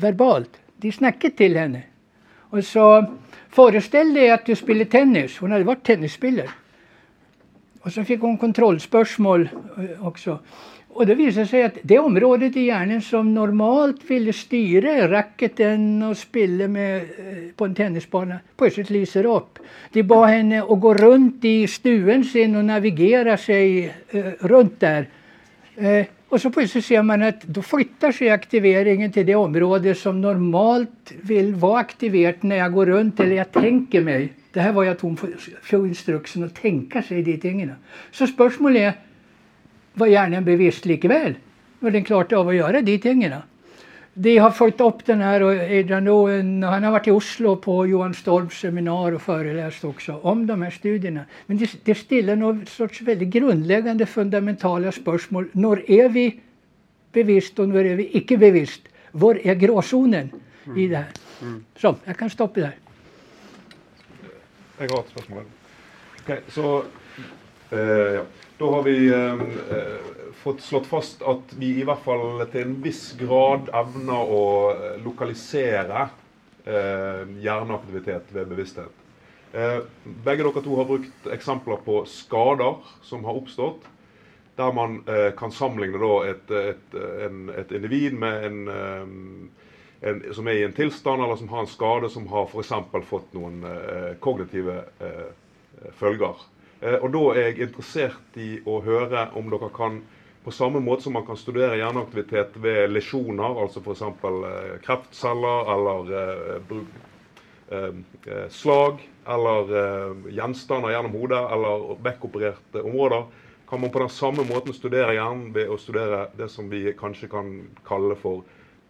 verbalt. De snackade till henne. Och så Föreställ dig att du spelar tennis. Hon hade varit tennisspelare. Och så fick hon kontrollspörsmål eh, också. Och det visade sig att det området i hjärnan som normalt ville styra racketen och spille med, eh, på en tennisbana plötsligt lyser upp. De bad henne att gå runt i stuen sin och navigera sig eh, runt där. Eh, och så plötsligt ser man att då flyttar sig aktiveringen till det område som normalt vill vara aktiverat när jag går runt eller jag tänker mig. Det här var jag tom för instruktionen att tänka sig de tingen. Så spörsmålet är var hjärnan bevisst likväl? Var den klart av att göra de tingen. De har fulgt opp den her, og Adrian Owen, han har vært i Oslo på Johan Storms seminar og forelest også om de her studiene. Men det, det stiller noen sorts veldig grunnleggende, fundamentale spørsmål. Når er vi bevisst, og når er vi ikke bevisst? Hvor er gråsonen i det her? Så, jeg kan stoppe der. Jeg har et spørsmål. Ok, så eh, ja. Da har vi eh, eh, fått slått fast att vi i hvert fall til en viss grad evner å eh, lokalisere eh, hjerneaktivitet ved bevissthet. Eh, begge dere to har brukt eksempler på skader som har oppstått. Der man eh, kan sammenligne da et, et, en, et individ med en, eh, en, som er i en tilstand eller som har en skade som har f.eks. fått noen eh, kognitive eh, følger. Eh, og Da er jeg interessert i å høre om dere kan, på samme måte som man kan studere hjerneaktivitet ved lesjoner, altså f.eks. Eh, kreftceller eller eh, eh, eh, slag eller eh, gjenstander gjennom hodet eller vekkopererte områder, kan man på den samme måten studere hjernen ved å studere det som vi kanskje kan kalle for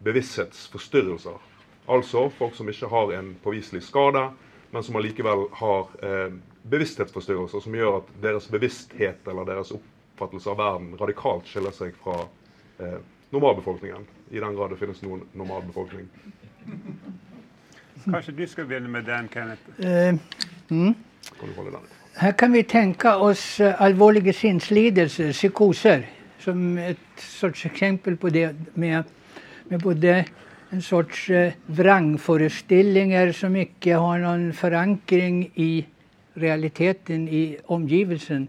bevissthetsforstyrrelser. Altså folk som ikke har en påviselig skade, men som allikevel har eh, bevissthetsforstyrrelser som gjør at deres bevissthet eller deres oppfattelse av verden radikalt skiller seg fra eh, normalbefolkningen. I den grad det finnes noen normalbefolkning. Kanskje du skal begynne med den, Kenneth? Uh, mm. Kan du holde den? Her kan vi tenke oss uh, alvorlige sinnslidelser, psykoser, som et sorts eksempel på det med, med både en sorts uh, vrangforestillinger som ikke har noen forankring i realiteten i omgivelsen.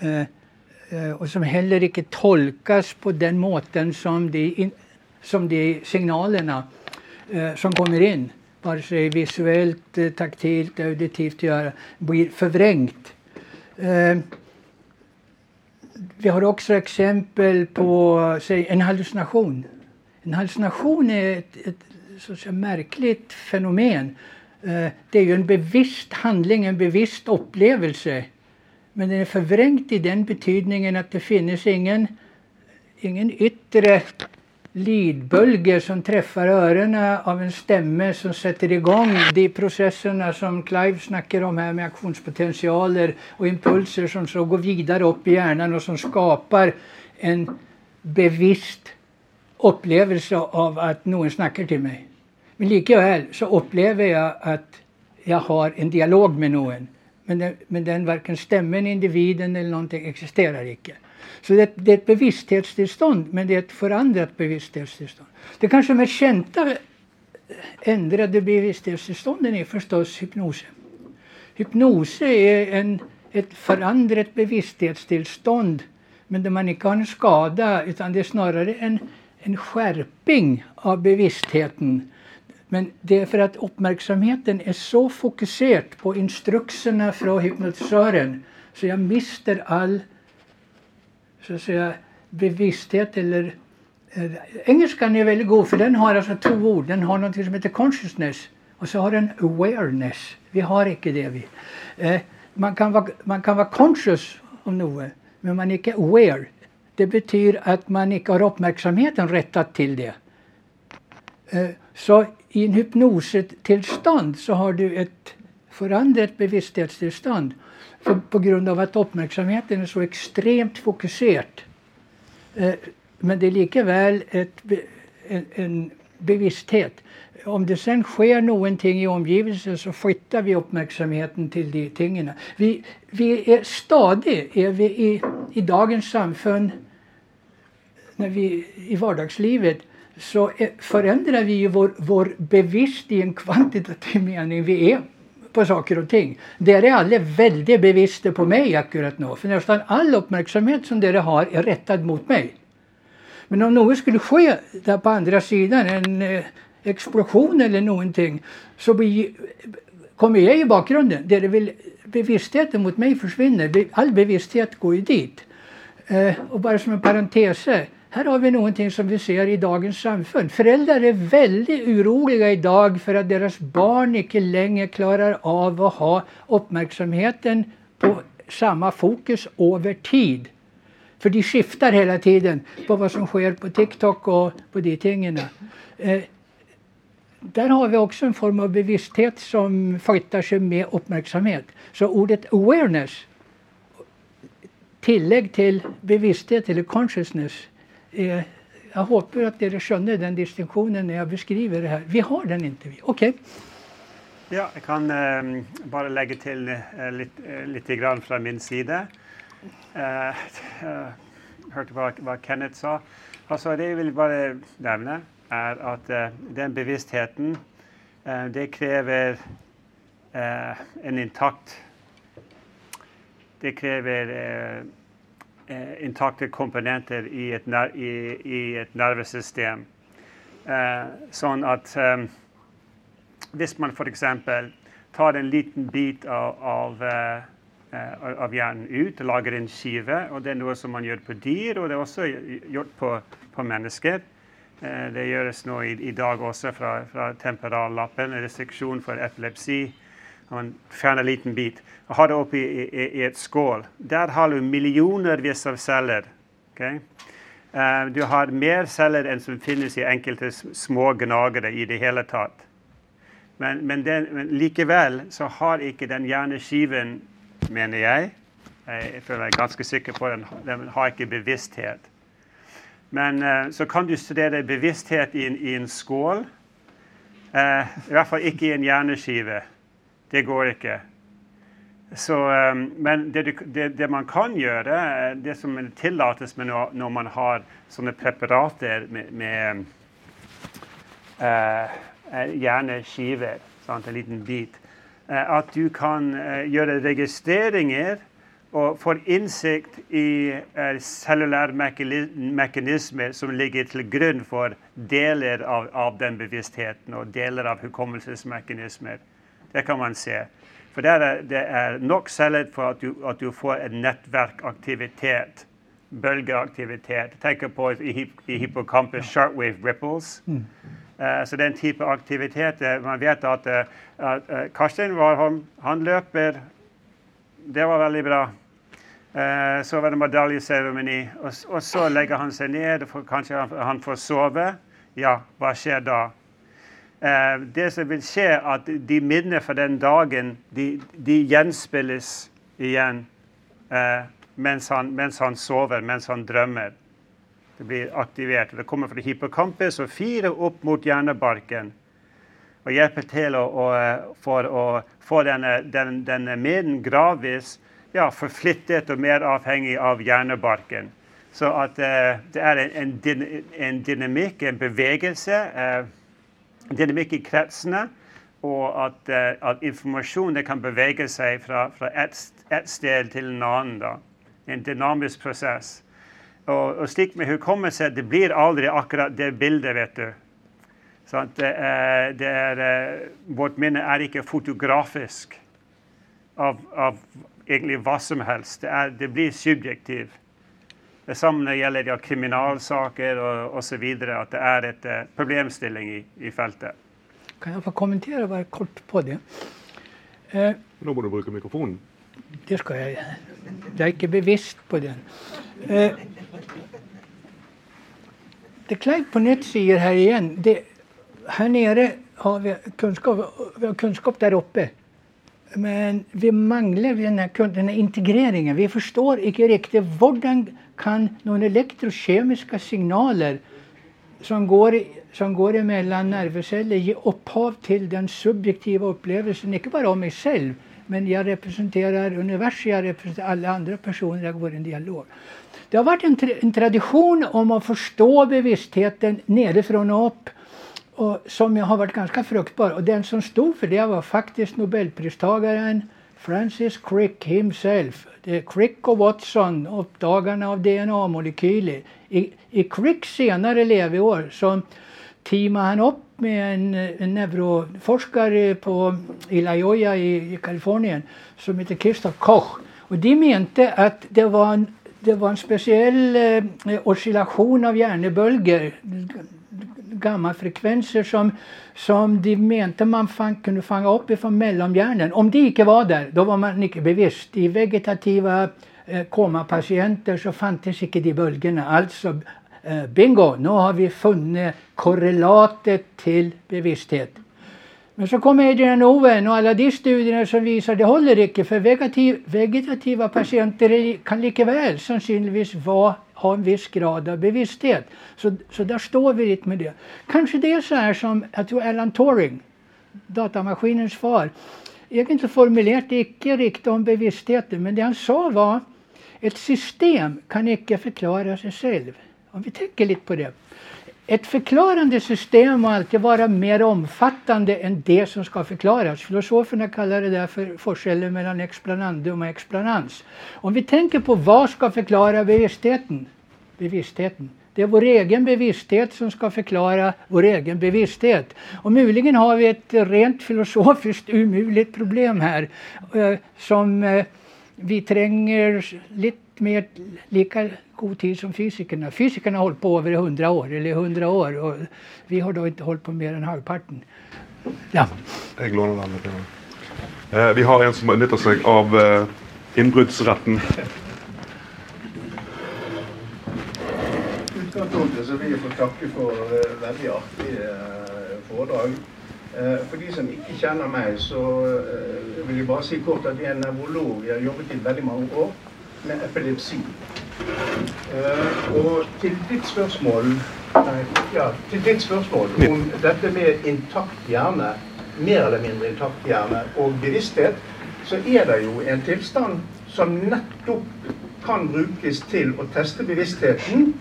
Eh, Eh, och som heller icke tolkas på den måten som de, som de signalerna eh, som kommer in vare sig visuellt, eh, taktilt, auditivt, göra, blir förvrängt. Vi har också exempel på säg, en hallucination. En hallusinasjon ett, ett et, säga, märkligt fenomen det är ju en bevisst handling, en bevisst upplevelse. Men den är förvrängt i den betydningen att det finns ingen, ingen yttre lidbølger som träffar öronen av en stämme som sätter igång de processerna som Clive snackar om här med aktionspotentialer och impulser som så går vidare upp i hjärnan och som skapar en bevisst upplevelse av att någon snackar till mig. Men likväl så upplever jag att jag har en dialog med noen. Men den, men den varken stämmen, individen eller någonting, existerar icke. Så det, det, är ett bevissthetstillstånd, men det är ett förändrat bevissthetstillstånd. Det kanske mest kända eh, ändrade bevissthetstillstånden är förstås hypnose. Hypnose är en, ett förändrat bevissthetstillstånd men där man inte har en skada utan det är snarare en, en skjerping av bevisstheten men det är för att uppmärksamheten är så fokuserad på instruktionerna från hypnotisören så jag mister all så att säga, bevissthet eller eh, Engelskan är väldigt god för den har alltså två ord. Den har något som heter consciousness och så har den awareness. Vi har inte det vi. Eh, man, kan vara, man kan vara conscious om något men man är inte aware. Det betyder att man inte har uppmärksamheten rättat till det. Eh, så i en hypnosetillstånd så har du ett förändrat bevissthetstillstånd för, på grund av att uppmärksamheten är så extremt fokuserad. Eh, men det är likaväl ett, en, en bevissthet. Om det sen sker någonting i omgivelsen så flyttar vi uppmärksamheten till de tingen. Vi, vi är stadigt är vi i, i dagens samfund, när vi, i vardagslivet, så eh, förändrar vi ju vår, vår bevisst i en kvantitativ mening vi är på saker och ting. Där är alla väldigt bevisste på mig akkurat nu. För nästan all uppmärksamhet som det har är rättad mot mig. Men om något skulle ske där på andra sidan, en eh, explosion eller någonting, så blir, kommer jag i bakgrunden. Dere vill, bevisstheten mot mig försvinner. All bevissthet går ju dit. Eh, och bara som en parentes. Här har vi någonting som vi ser i dagens samfund. Föräldrar är väldigt oroliga idag för att deras barn inte längre klarar av att ha uppmärksamheten på samma fokus över tid. För de skiftar hela tiden på vad som sker på TikTok och på de tingen. Eh, där har vi också en form av bevissthet som flyttar sig med uppmärksamhet. Så ordet awareness, tillägg till bevissthet eller consciousness, eh, jag hoppas att ni skönner den distinktionen när jag beskriver det här. Vi har den inte. Okej. Okay. Ja, jag kan eh, bara lägga till eh, lite, eh, lite grann från min sida. Eh, eh hörde vad, vad Kenneth sa. Alltså, det jag vill bara nämna är att eh, den bevisstheten eh, det krever en intakt Det kräver eh, intakta komponenter i ett i, i ett nervsystem. Eh, så att at visst man f.eks. tar en liten bit av, av, uh, av, hjärnan ut och lagar en skiva och det är något som man gör på dyr, och det är också gjort på, på människor. Uh, det görs nu idag också från, også fra, fra temporallappen, restriksjon epilepsi. Man fjerner en liten bit och har det uppe i, i, i, ett skål. Där har du miljoner av celler. Okay? Uh, eh, du har mer celler än som finns i enkelte små gnagare i det hela taget. Men, men, den, men, likevel så har inte den hjerneskiven, menar jag, jag føler meg ganske sikker på den, den har inte bevissthet. Men uh, så kan du studera bevissthet i en, i en skål. Uh, I hvert fall ikke i en hjerneskive. Det går ikke. Så, ehm, men det, det, det, man kan gjøre, det som tillates når, man har sånne preparater med, med eh, eh, uh, gjerne skiver, sant, en liten bit. Eh, uh, at du kan uh, gjøre registreringer og få innsikt i uh, cellulære mekanismer som ligger til grunn for deler av, av, den bevisstheten og deler av hukommelsesmekanismer. Det kan man se. For det er, det er nok celler for at du, at du får en nettverkaktivitet. Bølgeaktivitet. Tenk på i, i hippocampus shortwave ripples. Mm. Uh, så den type aktivitet uh, Man vet at uh, Karstein var, han, han, løper Det var veldig bra. så var det medaljeseremoni. Og, og, så legger han seg ned, og kanskje han, han, får sove. Ja, hva skjer da? Eh, det som vil skje, at de minnene fra den dagen, de, de gjenspilles igjen eh, mens han, mens han sover, mens han drømmer. Det blir aktivert. Det kommer fra hippocampus og firar opp mot hjernebarken. Og hjelper til å, å, eh, for å få denne, den, denne minnen gradvis ja, forflyttet og mer avhengig av hjernebarken. Så at eh, det er en, en, en, dynamikk, en bevegelse, Eh, det är mycket Og at, uh, att informationen kan beväga sig från, från ett ett ställe till en annan. Då. En dynamisk process. Och, och stick med hukommelse, det blir aldrig akkurat det bilden, vet du. Sånn, eh, det är, det är, vårt minne är inte fotografiskt av, av egentligen vad som helst. Det, är, det blir subjektivt. Det samme gjelder ja, kriminalsaker og osv. At det er et uh, problemstilling i, i, feltet. Kan jeg få kommentere bare kort på det? Eh, Nå må du bruke mikrofonen. Det skal jeg. Jeg er ikke bevisst på den. Eh, det Clive på nytt säger här igen, det, här nere har vi kunskap, vi har kunskap där uppe. Men vi manglar den här, den här integreringen. Vi förstår inte riktigt hur kan några elektrokemiska signaler som går, som går emellan nervceller ge upphav till den subjektiva upplevelsen, inte bara av mig själv, men jag representerar universum, jag representerar alla andra personer, jag går i en dialog. Det har varit en, tra en, tradition om att förstå bevisstheten nerifrån och upp och som har varit ganska fruktbar. Och den som stod för det var faktiskt nobelpristagaren Francis Crick himself. Det är Crick och Watson, uppdagarna av DNA-molekyler. I, I Cricks senare leveår så teamade han upp med en, en neuroforskare på, Ilayoya i, i Kalifornien som heter Christoph Koch. Och de mente att det var en det var en speciell eh, oscillation av hjärnebölger, gammafrekvenser som, som de mente man fan, kunde fånga upp ifrån mellanhjärnan. Om det inte var där, då var man inte bevisst. I vegetativa eh, komapatienter så fanns inte de bølgene. Alltså, eh, bingo, nu har vi funnit korrelatet till bevissthet. Men så kom Adrian Owen och alla de studierna som visar det håller inte för vegetativa patienter kan likaväl sannolikt vara, ha en viss grad av bevissthet. Så, så där står vi lite med det. Kanske det är så här som jag tror Alan Turing, datamaskinens far, egentligen formulerat icke riktigt om bevisstheten men det han sa var ett system kan icke förklara sig själv. Om vi tänker lite på det. Ett förklarande system må alltid vara mer omfattande än det som ska förklaras. Filosoferna kallar det där för forskellen mellan explanandum och explanans. Om vi tänker på vad ska förklara bevisstheten? bevisstheten. Det är vår egen bevissthet som ska förklara vår egen bevissthet. Och möjligen har vi ett rent filosofiskt umuligt problem här eh, som eh, vi tränger lite mer lika god tid som fysikerna. Fysikerna har hållit på över hundra år, eller hundra år och vi har då inte hållit på mer än halvparten. Ja. Eh, vi har en som benytter seg av eh, innbruddsretten. utgangspunktet så vil jeg få takke for uh, veldig artige foredrag. Uh, for de som ikke kjenner meg, så vil jeg bare si kort at jeg er nevrolog. Jeg har jobbet i veldig mange år med epilepsi. Og til ditt spørsmål nei, ja, til ditt spørsmål om dette med intakt hjerne, mer eller mindre intakt hjerne og bevissthet, så er det jo en tilstand som nettopp kan brukes til å teste bevisstheten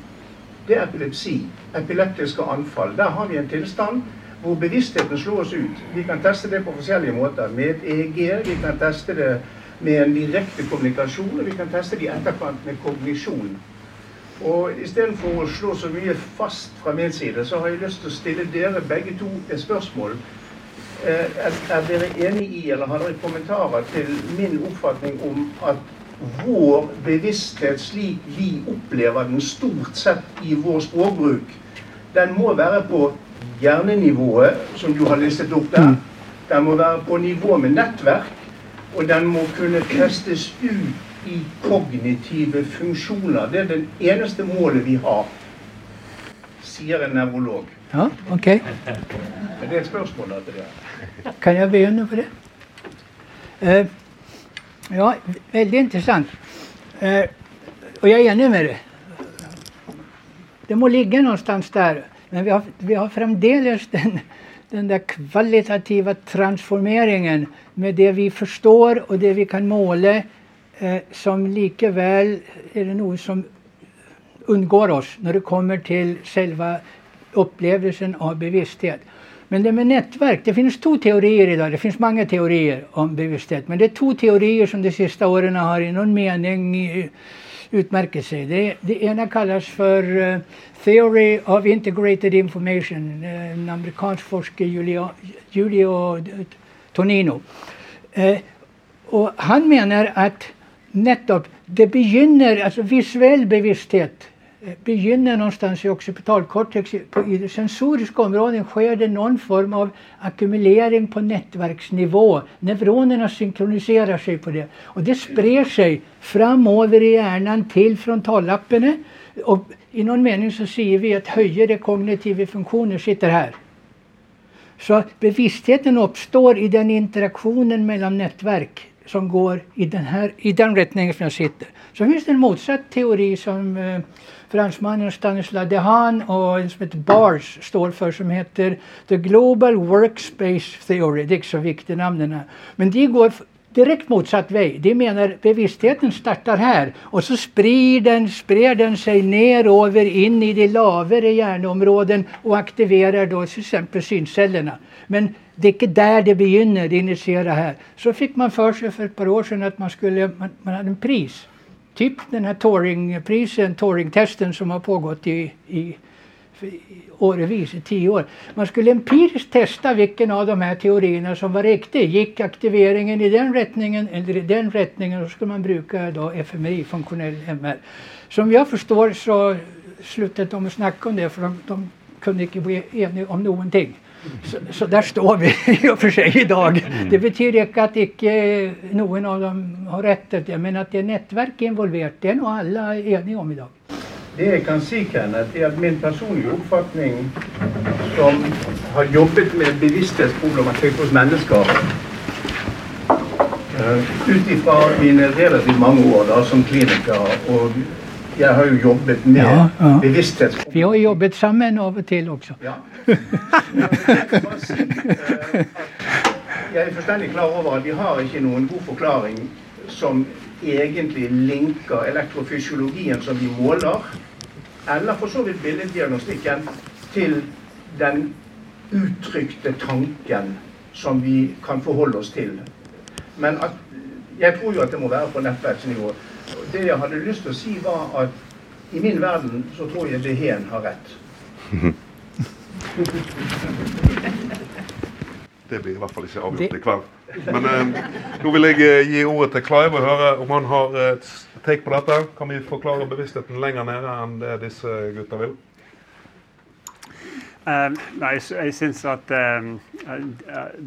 det er epilepsi. Epileptiske anfall. Der har vi en tilstand hvor bevisstheten slår oss ut. Vi kan teste det på forskjellige måter. Med EEG, vi kan teste det med en direkte kommunikasjon, og vi kan teste det i etterkant med kognisjon. Og Istedenfor å slå så mye fast fra min side, så har jeg lyst til å stille dere begge to et spørsmål. Eh, er, er dere enig i, eller har dere kommentarer til min oppfatning om at vår bevissthet slik vi opplever den stort sett i vår språkbruk, den må være på hjernenivået, som du har listet opp der. Mm. Den må være på nivå med nettverk, og den må kunne testes ut i kognitive funksjoner. Det er det eneste målet vi har, sier en nevrolog. Ja, ok. Men det er et spørsmål til det. Kan jeg begynne på det? Uh, Ja, väldigt intressant. Eh, och jag är enig med det. Det må ligga någonstans där. Men vi har, vi har framdeles den, den där kvalitativa transformeringen med det vi förstår och det vi kan måla eh, som lika väl är det något som undgår oss när det kommer till själva upplevelsen av bevissthet. Men det med nätverk, det finns två teorier idag. Det finns många teorier om bevissthet. Men det är två teorier som de sista åren har i någon mening eh, utmärker sig. Det, det ena kallas för uh, Theory of Integrated Information. Eh, en amerikansk forskare, Julio, Julio Tonino. Uh, och han menar att nettopp det begynner, alltså visuell bevissthet Eh, begynner någonstans i occipitalcortex. I det sensoriska området sker det någon form av ackumulering på nätverksnivå. Neuronerna synkroniserar sig på det. Och det sprer sig framöver i hjärnan till frontallapparna. Och i någon mening så ser vi att högre kognitiva funktioner sitter här. Så bevisstheten uppstår i den interaktionen mellan nätverk som går i den, här, i den riktningen som jag sitter. Så finns det en motsatt teori som eh, fransmannen Stanislas Dehaene och en som heter BARS står för som heter The Global Workspace Theory. Det är inte så viktigt namnen Men de går direkt motsatt väg. De menar bevisstheten startar här och så sprider den, spred den sig nerover in i de lavare hjärnområden och aktiverar då till exempel syncellerna. Men det är inte där det begynner, det initierar här. Så fick man för sig för ett par år sedan att man skulle, man, man hade en pris typ den här Turingprisen, Turing-testen som har pågått i, i, i årevis, i tio år. Man skulle empiriskt testa vilken av de här teorierna som var riktig. Gick aktiveringen i den rättningen eller i den rättningen? Då skulle man bruka då FMRI, funktionell MR. Som jag förstår så slutade de att snacka om det för de, de kunde inte bli eniga om någonting. Så, så der står vi i og for seg i dag. Det betyr ikke at ikke noen av dem har rettet det, men at det er nettverk involvert, det er nå alle enige om i dag. Det jeg kan si, Kenneth, er at min personlige oppfatning som har jobbet med bevissthetsproblematikk hos mennesker uh, ut ifra mine relativt mange år da, som kliniker, og jeg har jo jobbet med Ja, ja. bevissthetsproblematikk Vi har jo jobbet sammen av og til også. Ja. Jeg er fullstendig klar over at vi har ikke noen god forklaring som egentlig linker elektrofysiologien som vi måler, eller for så vidt billeddiagnostikken, til den uttrykte tanken som vi kan forholde oss til. Men at, jeg tror jo at det må være på nettverksnivå. Det jeg hadde lyst til å si, var at i min verden så tror jeg Dehén har rett. Det blir i hvert fall ikke avgjort i kveld. Men eh, nå vil jeg eh, gi ordet til Clive og høre om han har eh, et take på dette. Kan vi forklare bevisstheten lenger nede enn det disse gutta vil? Eh, nei, jeg, sy- jeg syns at eh, eh,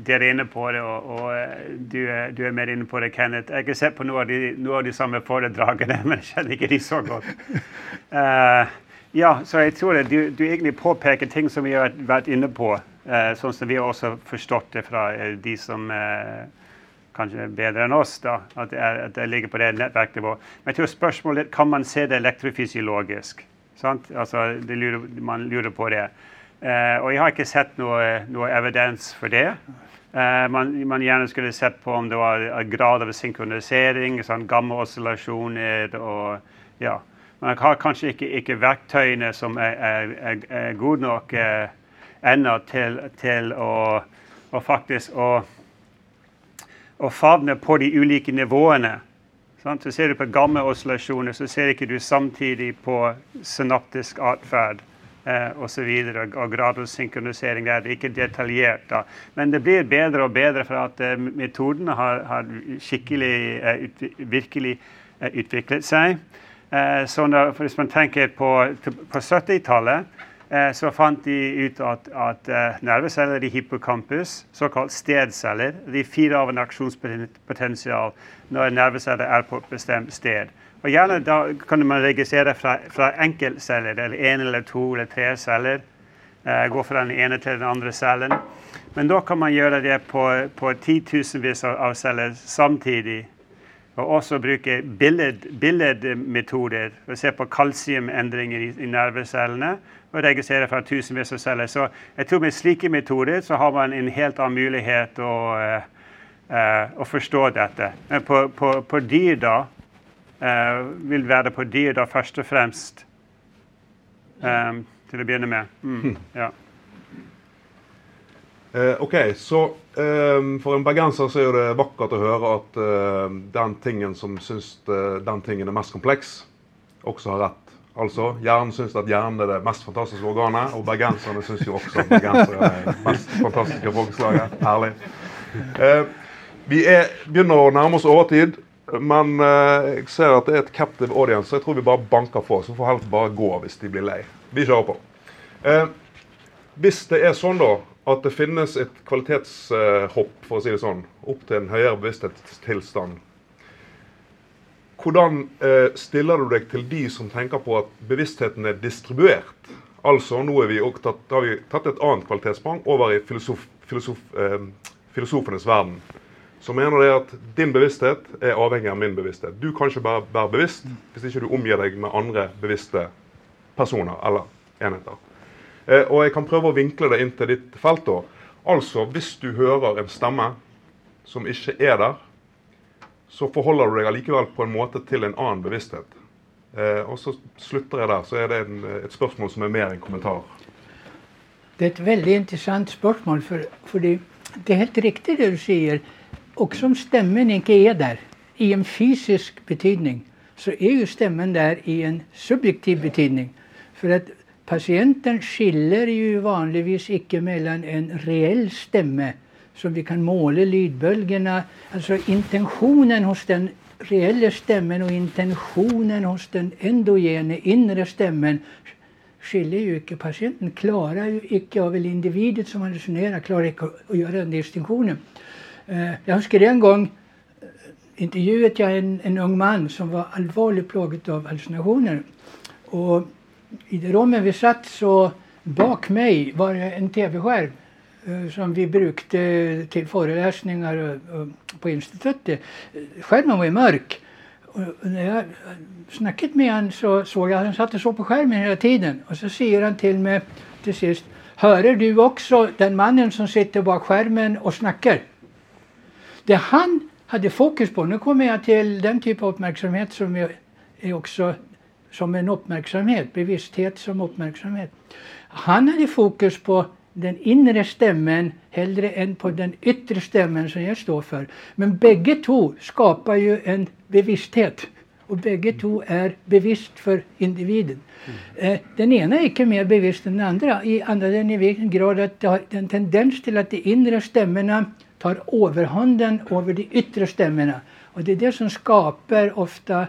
dere er inne på det, og, og eh, du, er- du er mer inne på det, Kenneth. Jeg har ikke sett på noe av de, noe av de samme foredragene, men jeg kjenner ikke de så godt. Eh, ja, så jeg tror det, du, du egentlig påpeker ting som vi har vært, vært inne på, eh, sånn som vi har også forstått det fra eh, de som kanskje er bedre enn oss, da, at det, er, at det ligger på det nettverknivået. Men jeg tror spørsmålet er kan man se det elektrofysiologisk. Sant? Altså, det lurer, man lurer på det. Eh, og jeg har ikke sett noe, eh, noe evidens for det. Eh, man, man gjerne skulle sett på om det var en grad av synkronisering, sånn gamma-oscillasjoner og ja. Man har kanskje ikke, ikke verktøyene som er, er, er, er gode nok eh, ennå til, til å, å faktisk å, å favne på de ulike nivåene. Sant? Så ser du på gamma-oscillasjoner, så ser ikke du samtidig på synaptisk atferd Eh, och så vidare och grad av synkronisering der. Det är inte detaljerat. Men det blir bättre och bättre för att eh, metoderna har, har skikkelig eh, ut, virkelig eh, eh så när, for man tänker på, på 70-talet eh, så fann de ut att, att eh, nerveceller i hippocampus, så kallade stedceller, de firar av en aktionspotential när nerveceller är på ett bestämt sted. Og gjerne da kan man registrere fra, fra enkeltceller, eller én eller to eller tre celler. Eh, gå fra den ene til den andre cellen. Men da kan man gjøre det på, på titusenvis av, av celler samtidig. Og også bruke billed, billedmetoder se på kalsiumendringer i, i nervecellene. Og registrere fra tusenvis av celler. Så jeg tror med slike metoder så har man en helt annen mulighet å, eh, eh, å forstå dette. Men på, på, på dyr, da, vil være på dyr da først og fremst. eh, til å begynne med. Mm, ja. Eh, ok, så eh, for en bergenser så er det vakkert å høre at eh, den tingen som syns eh, den tingen er mest kompleks, også har rett. Altså, Hjernen syns at hjernen er det mest fantastiske organet, og bergenserne syns jo også at bergensere er det mest fantastiske folkeslaget. Herlig. Eh, vi er, begynner å nærme oss overtid, men jag jeg ser at det er et captive audience, så jeg tror vi bare banker på. Så får helt bare gå hvis de blir lei. Vi kjører på. Eh, hvis det er sånn da, at det finnes et kvalitetshopp, for å si det sånn, opp til en høyere bevissthetstilstand, hvordan eh, stiller du deg til de som tenker på at bevisstheten er distribuert? Altså, nå vi tatt, har vi tatt et annet kvalitetssprang over i filosof, filosof, eh, filosofenes verden. Som mener det at din bevissthet er avhengig av min bevissthet. Du kan ikke bare være bevisst hvis ikke du omgir deg med andre bevisste personer eller enheter. Eh, og jeg kan prøve å vinkle det inn til ditt felt. da. Altså, hvis du hører en stemme som ikke er der, så forholder du deg allikevel på en måte til en annen bevissthet. Eh, og så slutter jeg der. Så er det en, et spørsmål som er mer en kommentar. Det är ett väldigt intressant spörsmål för, fordi det, det är helt riktigt det du säger. Också om stämmen inte är där i en fysisk betydning så är ju stämmen där i en subjektiv betydning. För att patienten skiller ju vanligtvis icke mellan en reell stämme som vi kan måla lydbølgene, alltså intentionen hos den reella stämmen och intentionen hos den endogene inre stämmen skiljer ju inte. Patienten klarar ju icke av individet som han resonerar, klarar å, att göra den distinktionen. Eh, jag jeg husker en gång eh, intervjuet en, en ung man som var allvarligt plågad av hallucinationer. Och i det rummet vi satt, så bak mig var det en tv-skärm eh, som vi brukade till föreläsningar på institutet. Skärmen var mørk. Och när jag snackat med honom så såg jag att han satt och såg på skärmen hela tiden. Och så säger han till mig till sist. Hörer du också den mannen som sitter bak skärmen och snackar? Det han hade fokus på, nu kommer jag till den typ av uppmärksamhet som är, är också som en uppmärksamhet, bevissthet som uppmärksamhet. Han hade fokus på den inre stämmen hellre än på den yttre stämmen som jag står för. Men bägge två skapar ju en bevissthet. Och bägge två är bevisst för individen. Mm. Eh, den ena är inte mer bevisst än den andra. I andra den i vilken grad att det har en tendens till att de inre stämmorna tar överhanden över de yttre stämmorna. Och det är det som skapar ofta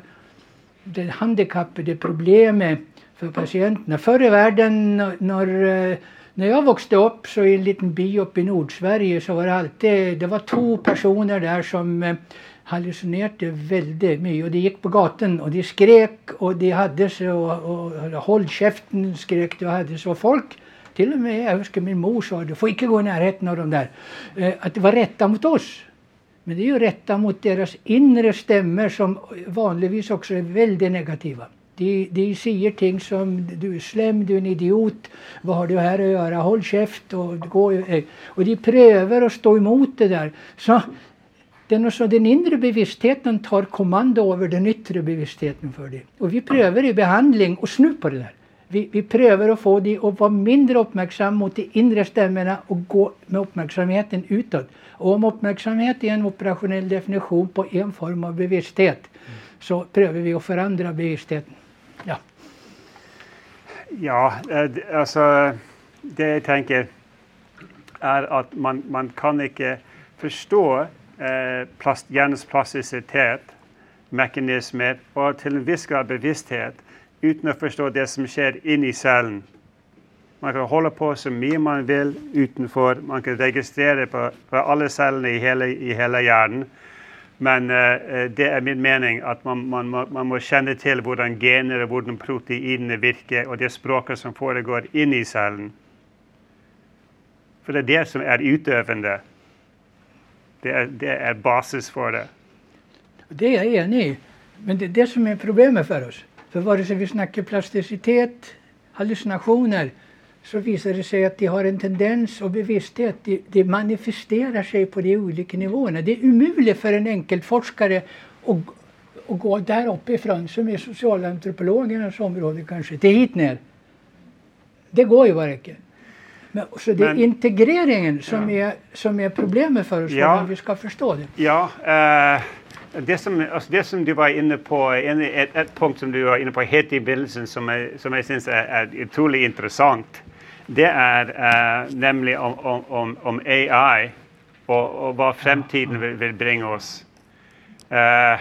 det handikappade, problemet för patienterna. Förr i världen när eh, när jag växte upp så i en liten by uppe i Nordsverige så var det alltid, det var två personer där som eh, hallucinerade väldigt mycket och de gick på gatan och de skrek och de hade så, och, och håll käften skrek de och hade så. Folk, till och med, jag min mor sa, du får inte gå i närheten av dem där. Eh, att det var rätta mot oss. Men det är ju rätta mot deras inre stämmer som vanligtvis också är väldigt negativa. De, de säger ting som du är slem, du är en idiot, vad har du här att göra, håll käft och gå eh, Och de prövar att stå emot det där. Så den, så den inre bevisstheten tar kommando över den yttre bevisstheten för det. Och vi prövar i behandling och snu på det där. Vi, vi prövar att få dem att vara mindre uppmärksamma mot de inre stämmorna och gå med uppmärksamheten utåt. Och om uppmärksamhet är en operationell definition på en form av bevissthet så prövar vi att förändra bevisstheten. Ja. Ja, eh, alltså det jag tänker är att man, man kan inte förstå eh, plast, hjärnans plasticitet, mekanismer och till en viss grad bevissthet utan att förstå det som sker inne i cellen. Man kan hålla på så mycket man vill utanför, man kan registrera på, på alla cellerna i hela, i hela hjärnan. Men uh, det är min mening att man, man, må, man måste känna till hur gener och hvordan proteinene virker, det språket som försiggår inne i cellen. För det är det som är utövande. Det är det är basis för det. Det är jag enig i. Men det är det som är problemet för oss. För vare sig vi snackar plasticitet, hallucinationer, så visar det sig att de har en tendens och bevissthet. De, de manifesterar sig på de olika nivåerna. Det är omöjligt för en enkel forskare att, att gå där uppifrån, som är socialantropologernas område kanske, till hit ner. Det går ju bara inte. Men, så det är integreringen som, ja. är, som är problemet för oss, ja. vi ska förstå det. Ja, uh, det, som, alltså det som du var inne på, en, ett, ett punkt som du var inne på helt i bilden som som jag syns är, är otroligt intressant det är uh, nämligen om, om, om, om AI och, och, vad framtiden vill, vill bringa oss. Uh,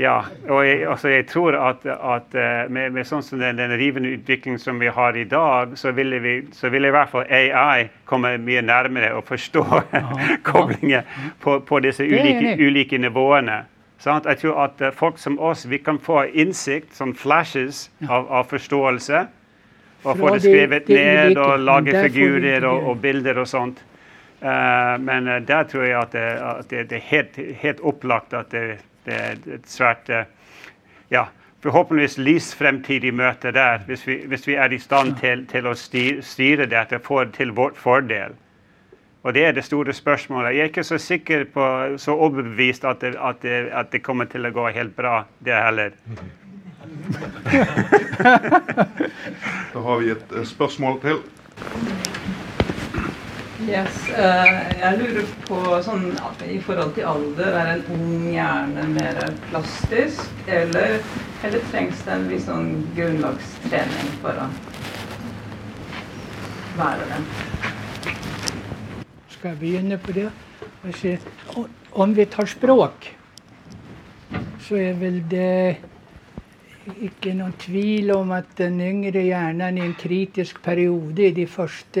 ja, och jag, alltså jag tror att, att uh, med, med sånt som den, den rivande utveckling som vi har idag så vill, vi, så vill i varje fall AI komma mer närmare och förstå kopplingen på, på dessa olika, olika nivåerna. Så jag tror att folk som oss, vi kan få insikt, som flashes av, av förståelse och få det skrivet ner och laga figurer och, och, bilder och sånt. Uh, men uh, där tror jag att det, att det, det är helt, helt upplagt att det, det är ett svårt, uh, ja, förhoppningsvis livsframtidig möte där, hvis vi, hvis vi är i stand till, till att styr, styra detta för, till vårt fördel. Och det är det stora spörsmålet. Jag är inte så säker på, så överbevist att det, att det, att det kommer till att gå helt bra det heller. da har vi et spørsmål til. Yes, uh, jeg lurer på sånn i forhold til alder, er en ung hjerne mer plastisk, eller, eller trengs det en viss sånn grunnlagstrening for å være det? Skal jeg begynne på det? Om vi tar språk, så är väl det icke någon tvil om att den yngre hjärnan i en kritisk period i de första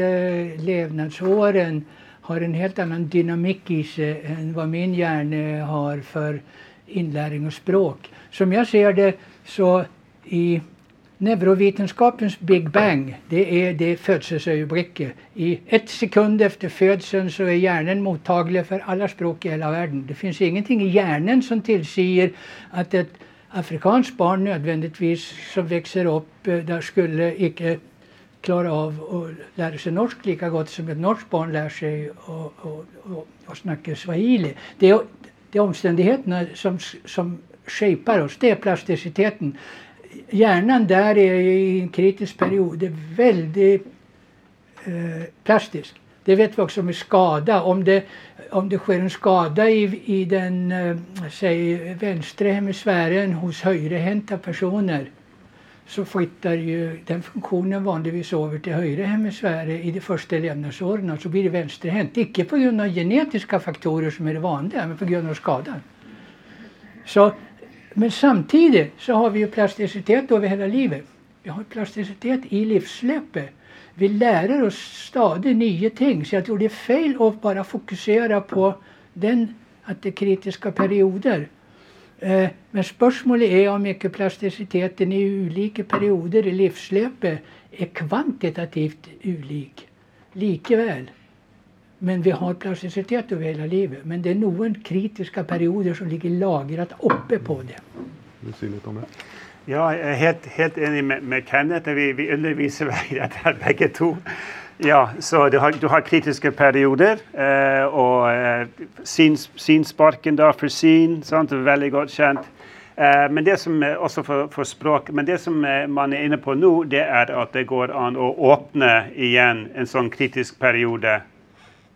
levnadsåren har en helt annan dynamik i sig än vad min hjärna har för inlärning och språk. Som jag ser det, så i neurovetenskapens big bang, det är det fødselsøyeblikket. I ett sekund efter födseln så är hjärnan mottaglig för alla språk i hela världen. Det finns ingenting i hjärnan som tillsäger att ett Afrikanskt barn nödvändigtvis som växer upp eh, där skulle icke klara av att lära sig norsk lika gott som ett norskt barn lär sig att snacka swahili. Det är det är omständigheterna som, som shapar oss. Det är plasticiteten. Hjärnan där är i en kritisk period väldigt eh, plastisk. Det vet vi också med skada. Om det, om det sker en skada i, i den eh, vänstra hemisfären hos högerhänta personer, så flyttar ju den funktionen vanligtvis över till högra hemisfären i de första levnadsåren och Så blir det vänsterhänt. Icke på grund av genetiska faktorer som är det vanliga, men på grund av skadan. Så men samtidigt så har vi ju plasticitet över hela livet. Vi har plasticitet i livsløpet. Vi lär oss stadigt nya ting. Så jag tror det är fel att bara fokusera på den, att det är kritiska perioder. Eh, men spörsmålet är om ikke plastisiteten i olika perioder i livslöpet är kvantitativt ulik likväl. Men vi har plasticitet över hela livet. Men det är noen kritiska perioder som ligger lagrat uppe på det. Ja, jag är helt, helt enig med, med Kenneth. Vi, vi undervisar i här bägge två. Ja, så du har, du har kritiska perioder. Eh, och eh, syns, synssparken da for syn, är väldigt gott känt. Eh, men det som eh, också för, för språk, men det som eh, man är inne på nu, det är att det går an att öppna igen en sån kritisk period.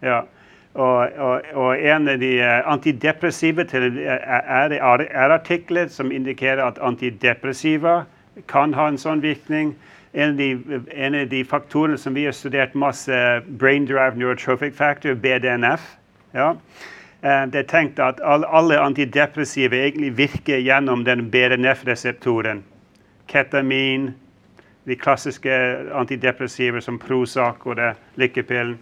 ja. Och, och, och, en av de eh, antidepressiva antidepressive eh, är, är er, som indikerar att antidepressiva kan ha en sån virkning. En av, de, en av de faktorene som vi har studerat masse, eh, brain drive neurotrophic factor, BDNF. Ja. Det det tänkt att all, alla antidepressiva egentligen virkar genom den BDNF-receptoren. Ketamin, de klassiska antidepressiva som Prozac och det lykkepillen.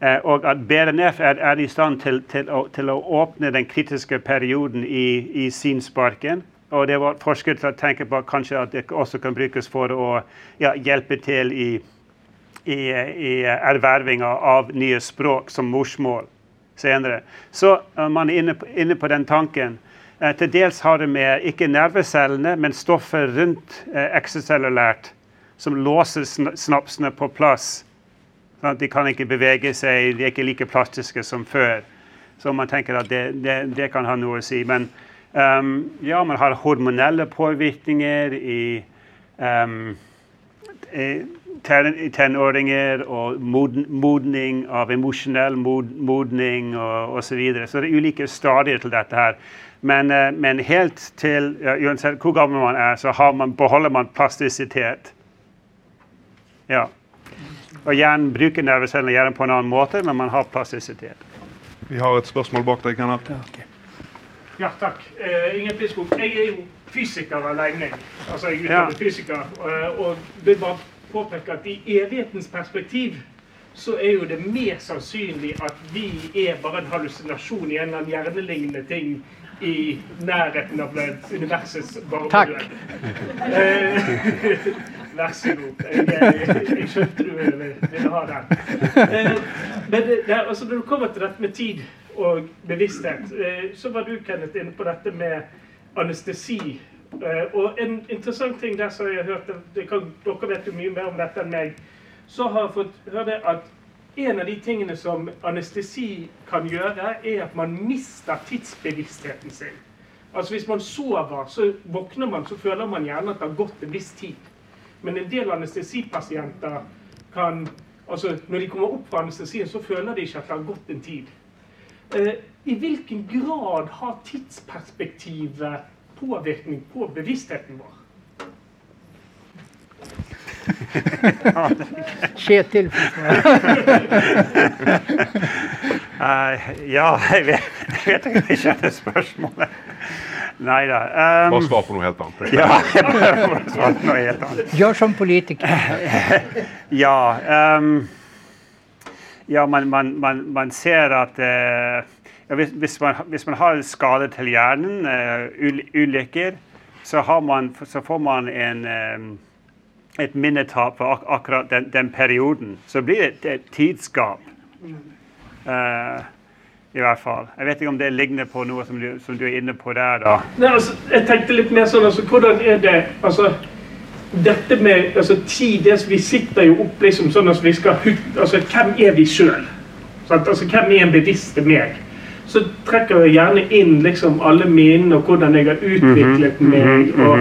Eh, och att BRNF är i stånd till, till, till att öppna den kritiska perioden i, i synsparken. Och det var forskare som å på kanske att det också kan brukas för att ja, hjälpa till i, i, i ervärvning av nya språk som morsmål senare. Så eh, man är inne på, inne på den tanken. Eh, till dels har det med inte nervcellerna, men stoffer runt eh, extracellulärt som låser snapsarna på plats Sånn de kan ikke bevege seg, de er ikke like plastiske som før. Så man tenker at det, det, det kan ha noe å si. Men um, ja, man har hormonelle påvirkninger i, um, i tenåringer og modning av emosjonell mod, modning og osv. Så, videre. så det er ulike stadier til dette her. Men, uh, men helt til ja, Uansett hvor gammel man er, så man, beholder man plastisitet. Ja. Og hjernen bruker nervecellene gjerne på en annen måte, men man har plastisitet. Vi har et spørsmål bak deg, Kenneth. Ja, okay. ja takk. Uh, Inger Piskog, jeg er jo fysiker av legning. Altså, jeg er utdannet ja. fysiker. Uh, og vil bare påpeke at i evighetens perspektiv så er jo det mer sannsynlig at vi er bare en hallusinasjon i en eller annen hjernelignende ting i nærheten av universets varmedød. Eh, Vær Jag god. Jeg, du ha den. Eh, men alltså, när du kommer till dette med tid och bevissthet, eh, så var du Kenneth, inne på dette med anestesi. Eh, och og en interessant ting der som jeg har hørt, det kan, Dere vet jo mye mer om dette enn meg. Så har jeg fått høre at en av de tingene som anestesi kan gjøre, er at man mister tidsbevisstheten sin. Altså Hvis man sover, så våkner man, så føler man gjerne at det har gått en viss tid. Men en del anestesipasienter kan altså Når de kommer opp fra anestesien, så føler de ikke at det har gått en tid. Eh, I hvilken grad har tidsperspektivet påvirkning på bevisstheten vår? Kjetil. uh, ja, jeg vet, jeg vet ikke om jeg skjønner spørsmålet. Da. Bare Um, svar på noe helt annet. ja, svarte på noe helt annet. Gör som politiker. Ja, ehm, ja man, man, man, man ser at eh, ja, hvis, man, hvis man har skade til hjernen, eh, ulykker, så, har man, så får man en, ehm, et minnetap for ak akkurat den, den perioden. Så blir det et, et tidsgap. Eh, I hvert fall. Jeg vet ikke om det ligner på noe som du, som du er inne på der, da. Nei, altså, jeg tenkte litt mer sånn, altså, hvordan er det altså, Dette med altså, tid det, Vi sitter jo opp liksom sånn at vi skal hut- altså, Hvem er vi sjøl? Altså, hvem er en bevisste meg? Så trekker jeg gjerne inn liksom alle minnene og hvordan jeg har utviklet meg. og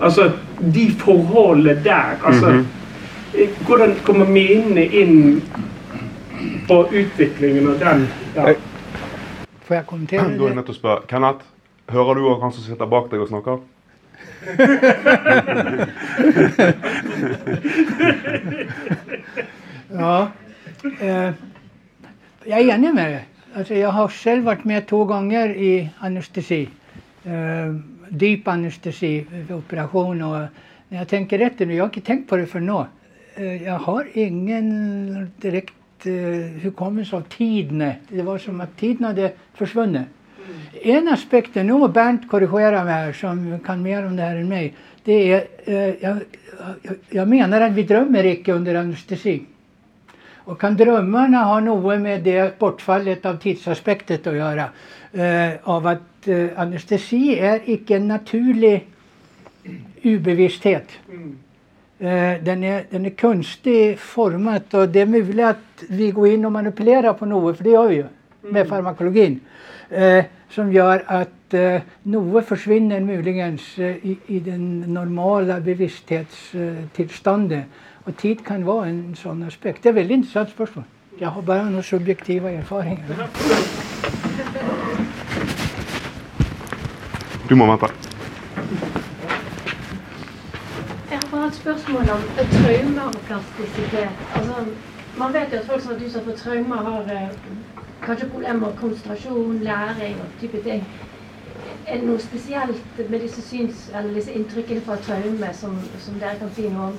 altså, De forholdene der. altså, eh, Hvordan kommer minnene inn på utviklingen av den? Ja. Får jag kommentera Da er jeg det? nødt til å spørre. Kenneth, hører du også han som sitter bak deg og snakker? Ja. Eh, jag är enig med dig. Alltså, jag har själv varit med två gånger i anestesi. Eh, djup anestesi vid operation. Och när jag tänker rätt nu, jag har inte tänkt på det för nå. Eh, jag har ingen direkt eh, hukommelse av tiden. Det var som att tiden hade försvunnit. En aspekt, nu må Bernt korrigera mig här som kan mer om det här än mig. Det är, eh, jag, jag, menar att vi drömmer icke under anestesi. Och kan drömmarna ha något med det bortfallet av tidsaspektet att göra? Eh, av att eh, anestesi är icke en naturlig ubevissthet. Eh, den, är, den är kunstig format och det är möjligt att vi går in och manipulerar på något, för det gör vi ju med farmakologin. Eh, som gör att eh, något försvinner möjligen eh, i, i den normala bevissthetstillståndet. Och tid kan vara en sån aspekt. Det är väldigt intressant spörsmål. Jag har bara några subjektiva erfarenheter. Du må vente. Jeg har bare et spørsmål om traumer og plastisitet. Altså, man vet jo at folk som er utsatt for traumer, har eh, kanskje problemer med konsentrasjon, læring og type ting. Er det noe spesielt med disse syns, eller disse inntrykkene fra traume som, som dere kan si noe om?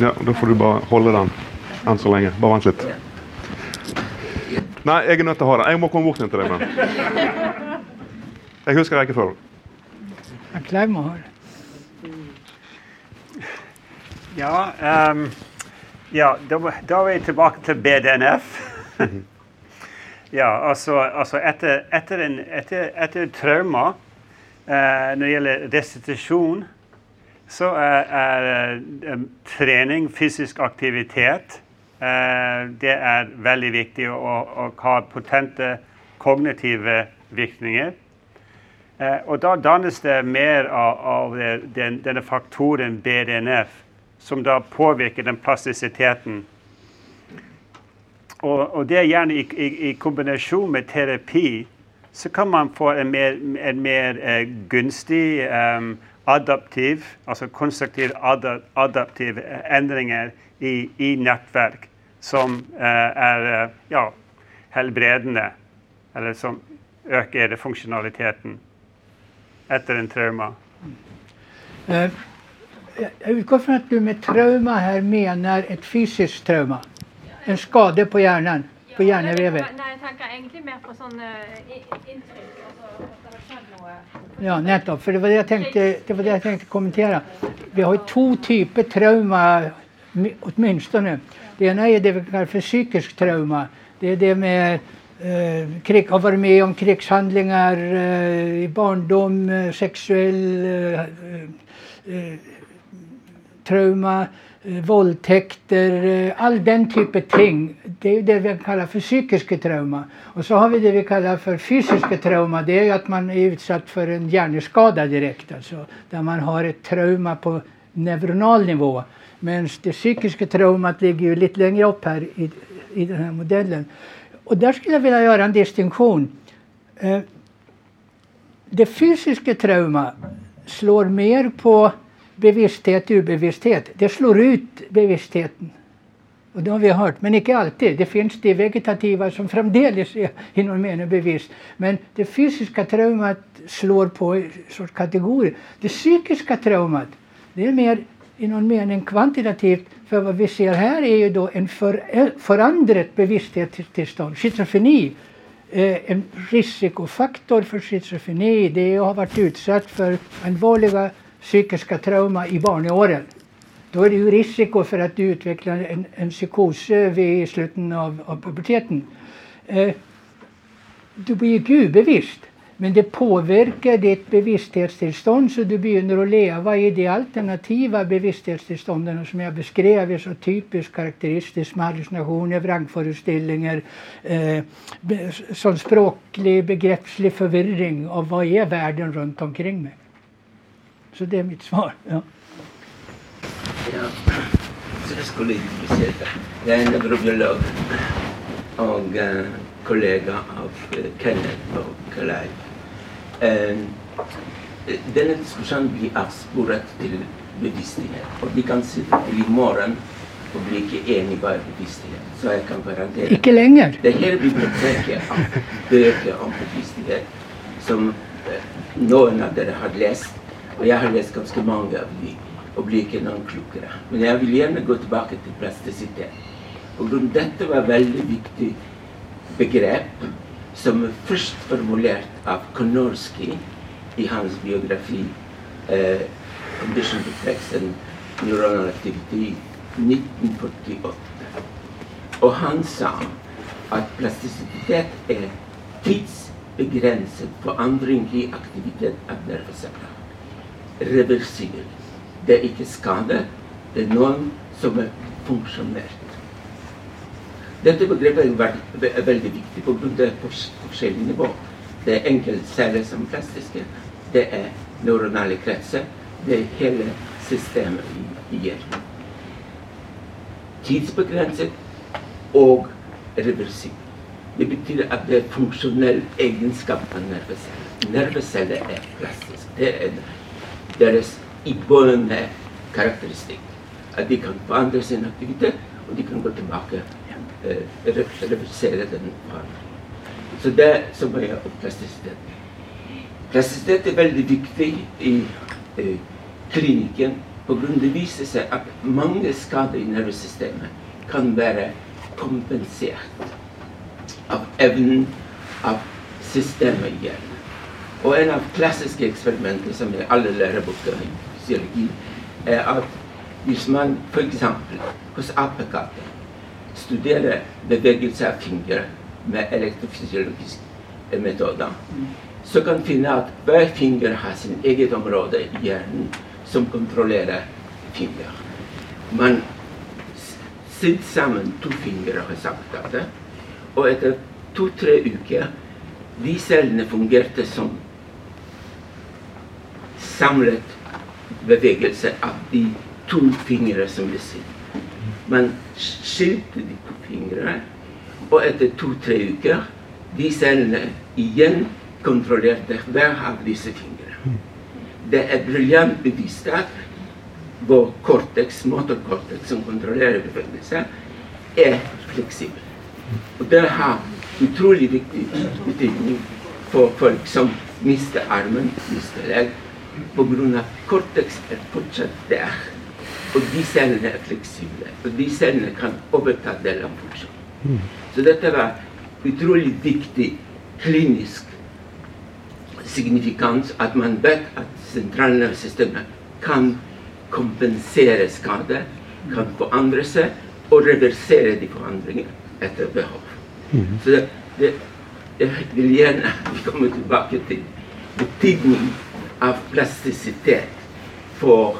Ja, Da får du bare holde den enn så lenge. Bare vent litt. Nei, jeg er nødt til å ha den. Jeg må komme bort igjen til deg. Jeg husker rekkefølgen. Kleiva har det. Ja, ehm, ja da, da er vi tilbake til BDNF. ja, altså, altså etter, etter, en, etter, etter trauma, eh, når det gjelder restitusjon, så er, er eh, trening, fysisk aktivitet, eh, det er veldig viktig og, og har potente kognitive virkninger. Eh, og da dannes det mer av, av det- den, denne faktoren BDNF, som da påvirker den plastisiteten. Och, och det är gärna i, i, i kombination med terapi, så kan man få en mer, en mer eh, gunstig em, adaptiv, alltså konstruktiv ad, adaptiv eh, ändringar i, i nätverk som eh, är ja, helbredande, eller som ökar funktionaliteten etter en trauma. Eh, jag utgår från att du med trauma här menar ett fysiskt trauma. En skada på hjärnan, på hjärnevevet. Nei, jeg tenker egentlig mer på sånn inntrykk. Har skjedd noe. Ja, nettopp. För det var det jag tänkte, det var det jag tänkte kommentera. Vi har ju två typer trauma, mi- åtminstone. Det ena är det vi kallar för psykisk trauma. Det är det med eh, krig, har varit med om krigshandlingar eh, i barndom, eh, sexuell eh, eh, trauma, eh, våldtäkter, eh, all den typen av ting. Det är det vi kallar för psykiska trauma. Och så har vi det vi kallar för fysiska trauma. Det är ju att man är utsatt för en hjärnskada direkt. Alltså, där man har ett trauma på neuronal nivå. Men det psykiska traumat ligger ju lite längre upp här i, i den här modellen. Och där skulle jag vilja göra en distinktion. Eh, det fysiska trauma slår mer på bevissthet, urbevissthet. Det slår ut bevisstheten. Och det har vi hört, men inte alltid. Det finns det vegetativa som framdeles är i någon mening bevis. Men det fysiska traumat slår på en sorts kategori. Det psykiska traumat, det är mer i någon mening kvantitativt. För vad vi ser här är ju då en för, eh, förändrat bevissthetstillstånd. Schizofreni eh, en riskofaktor för schizofreni det är att ha varit utsatt för allvarliga psykiska trauma i barnåren. Då är det ju risiko för att du utvecklar en, en psykos vid slutet av, av puberteten. Eh, du blir gudbevisst. Men det påverkar ditt bevissthetstillstånd så du börjar att leva i de alternativa bevissthetstillstånden som jag beskrev är så typiskt karaktäristiskt med hallucinationer, vrangföreställningar, eh, som språklig, begreppslig förvirring av vad är världen runt omkring mig. Så det är mitt svar. Ja. Ja, jag skulle intressera. Jag är en neurobiolog och eh, kollega av eh, Kenneth och Leif. Ehm, denna diskussion blir avspårad till bevissthet. Och vi kan sitta till imorgon och bli inte eniga i bevissthet. Så jag kan garantera. Icke längre. Det här biblioteket av böcker om bevissthet som eh, någon av er har läst. Och jag har läst ganska många av dem och blir inte någon klokare. Men jag vill gärna gå tillbaka till plasticitet. Och detta var väldigt viktigt begrepp som först formulerat av Konorski i hans biografi eh, Condition Defects Neuronal Activity 1948. Och han sa att plasticitet är tidsbegränsad förändring i aktivitet av nervceller. Reversibel. Det är inte skada, det är någon som är funktionellt. Detta begrepp är väldigt viktigt på grund av forskjellig nivå. Det är enkelceller som plastiska, det är neuronale kretser, det är hela systemet i, i hjärnan. Tidsbegränsat och reversibelt. Det betyder att det är funktionell egenskap av nervceller. Nervceller är plastiska. Det är deras iboende karaktäristik. At de kan forandre sin aktivitet och de kan gå tillbaka Eh, reproducerade den. Så det som är plasticitet. Plasticitet är väldigt viktig i eh, kliniken på grund av det visar sig att många skador i nervsystemet kan vara kompenserat av även av systemet i hjärnan. Och en av klassiska experimenten som är alla läroböcker i fysiologi är att om man för exempel hos apekatter studera bevegelse av fingrar med elektrofysiologisk metod så kan finna att varje finger har sin eget område i hjärnan som kontrollerar fingrar. Man sätter samman två fingrar och samtalet och efter två, tre veckor de cellerna fungerade som samlad bevegelse av de två fingrar som vi ser. Man skilte de på fingrene. och efter två, tre veckor de cellerna igen kontrollerte hver av disse fingrar. Det är briljant bevisat at vår cortex, motorcortex som kontrollerar bevegelse, är flexibel. Og det har otroligt viktig betydning för folk som mister armen, mister leg, på grund av att cortex är fortsatt där. Och de cellerna är flexibla och de cellerna kan överta denna funktion. Mm. Så detta var otroligt viktig klinisk signifikans att man vet att centralnervsystemet kan kompensera skador, kan förändra sig och reversera de förändringar efter behov. Mm. Så det, det, jag vill gärna att vi kommer tillbaka till betydning av plasticitet för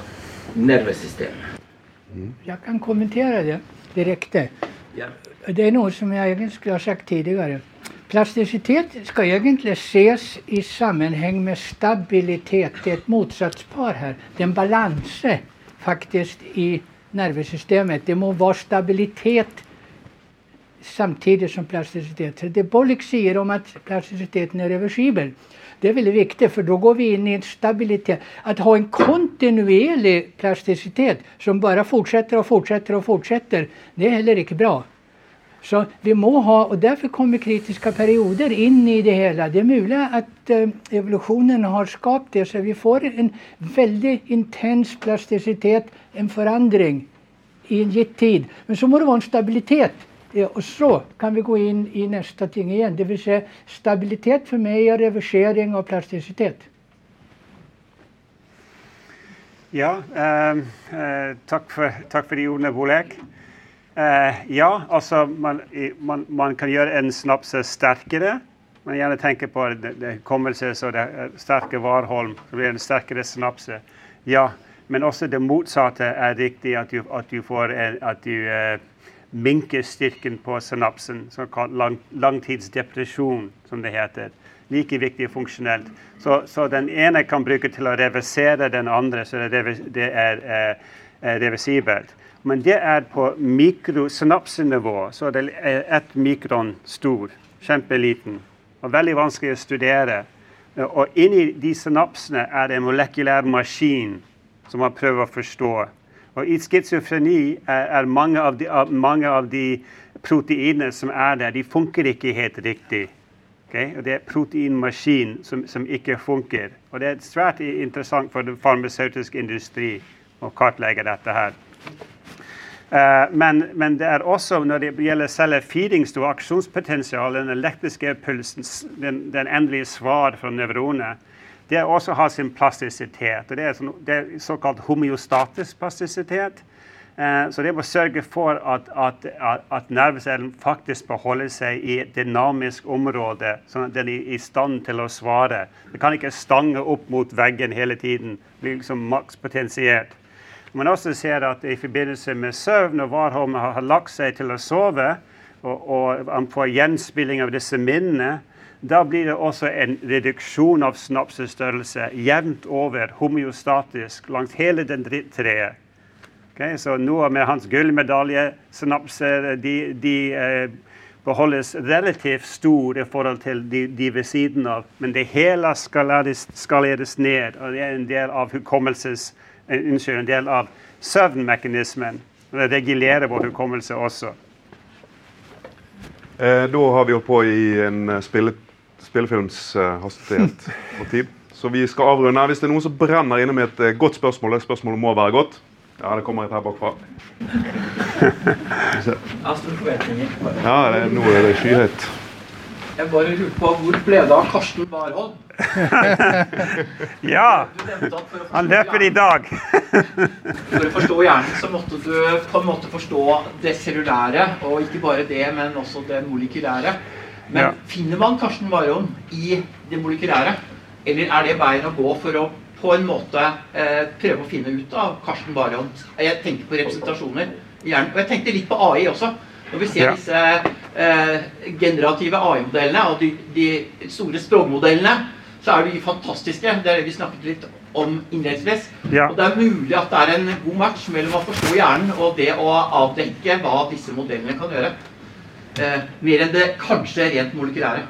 nervsystemet. Mm. Jag kan kommentera det direkt. Ja. Det är något som jag egentligen skulle ha sagt tidigare. Plasticitet ska egentligen ses i sammanhang med stabilitet. Det är ett motsatspar här. Det är en balans faktiskt i nervsystemet. Det må vara stabilitet samtidigt som plasticitet. Så det Bollock säger om att plasticiteten är reversibel, det är väldigt viktigt för då går vi in i en stabilitet. Att ha en kontinuerlig plasticitet som bara fortsätter och fortsätter och fortsätter, det är heller inte bra. Så vi må ha, och därför kommer kritiska perioder in i det hela. Det är möjligt att eh, evolutionen har skapat det så vi får en väldigt intens plasticitet, en förändring i en gitt tid. Men så må det vara en stabilitet. Och så kan vi gå in i nästa ting igen. Det vill säga stabilitet för mig är reversering av plasticitet. Ja, eh, eh tack, för, tack för de orden, Bolek. Eh, ja, alltså man, man, man, kan göra en snaps starkare. Man gärna tänker på det, det sig så det eh, starka Warholm, så blir en starkare snaps. Ja, men också det motsatta är riktigt att du, att du får en, att du eh, minskar styrkan på synapsen, så kallad lang, långtidsdepression som det heter. Lika viktigt funktionellt. Så, så den ena kan brukas till att reversera den andra så det, det är eh, eh, reversibelt. Men det är på mikrosynapsenivå, så det är ett mikron stor, kämpeliten och väldigt vanskligt att studera. Och in i de synapserna är det en molekylär maskin som man prövar att förstå. Och I schizofreni är, är många, av de, många av de proteiner som är där, de funkar inte helt riktigt. Okay? Och det är proteinmaskin som, som inte funkar. Och det är svärt intressant för den farmaceutiska industrin att kartlägga detta här. Uh, men, men det är också när det gäller celler feeding stor aktionspotential, den elektriska pulsen, den, den ändliga svar från neuroner. Det också har sin plasticitet. Och det, är så, det är så kallad homeostatisk plasticitet. Eh, så det måste sörja för att, att, att, att nervcellen faktiskt behåller sig i ett dynamiskt område så att den är i stånd till att svara. Den kan inte stanga upp mot väggen hela tiden, bli liksom maxpotentiellt. Man också ser att i förbindelse med sömn och var man har lagt sig till att sova och, och man får igenspelning av dessa minnen, då blir det också en reduktion av snapsstörelse jämnt över homeostatisk längs hela den träet. Okay, så nu med hans guldmedalje, snapser, de, de eh, behålles relativt stor i förhållande till de, de vid sidan av, men det hela skaleras, skaleras ner och det är en del av hukommelses eh, unnskyld, en del av søvnmekanismen. Det regulerer vår hukommelse også. Eh, da har vi holdt på i en eh, spille, spillefilms eh, hastighet og tid. Så vi skal avrunde. Hvis det er noen som brenner inne med et eh, godt spørsmål, det spørsmålet må være godt. Ja, det kommer et her bakfra. ja, det, nå er det skyhøyt. Jeg bare lurer på hvor ble det av Karsten Warholm? ja! Han løper i dag. For å forstå hjernen så måtte du på en måte forstå det cellulære, og ikke bare det, men også det molekylære. Men ja. finner man Karsten Warholm i det molekylære, eller er det veien å gå for å på en måte eh, prøve å finne ut av Karsten Warholm? Jeg tenker på representasjoner i hjernen. Og jeg tenkte litt på AI også. Når vi ser ja. disse eh, generative AI-modellene og de, de store språkmodellene så er de fantastiske. Det er det vi snakket litt om innledningsvis. Ja. Og det er mulig at det er en god match mellom å forstå hjernen og det å avdekke hva disse modellene kan gjøre. Eh, mer enn det kanskje rent molekylære.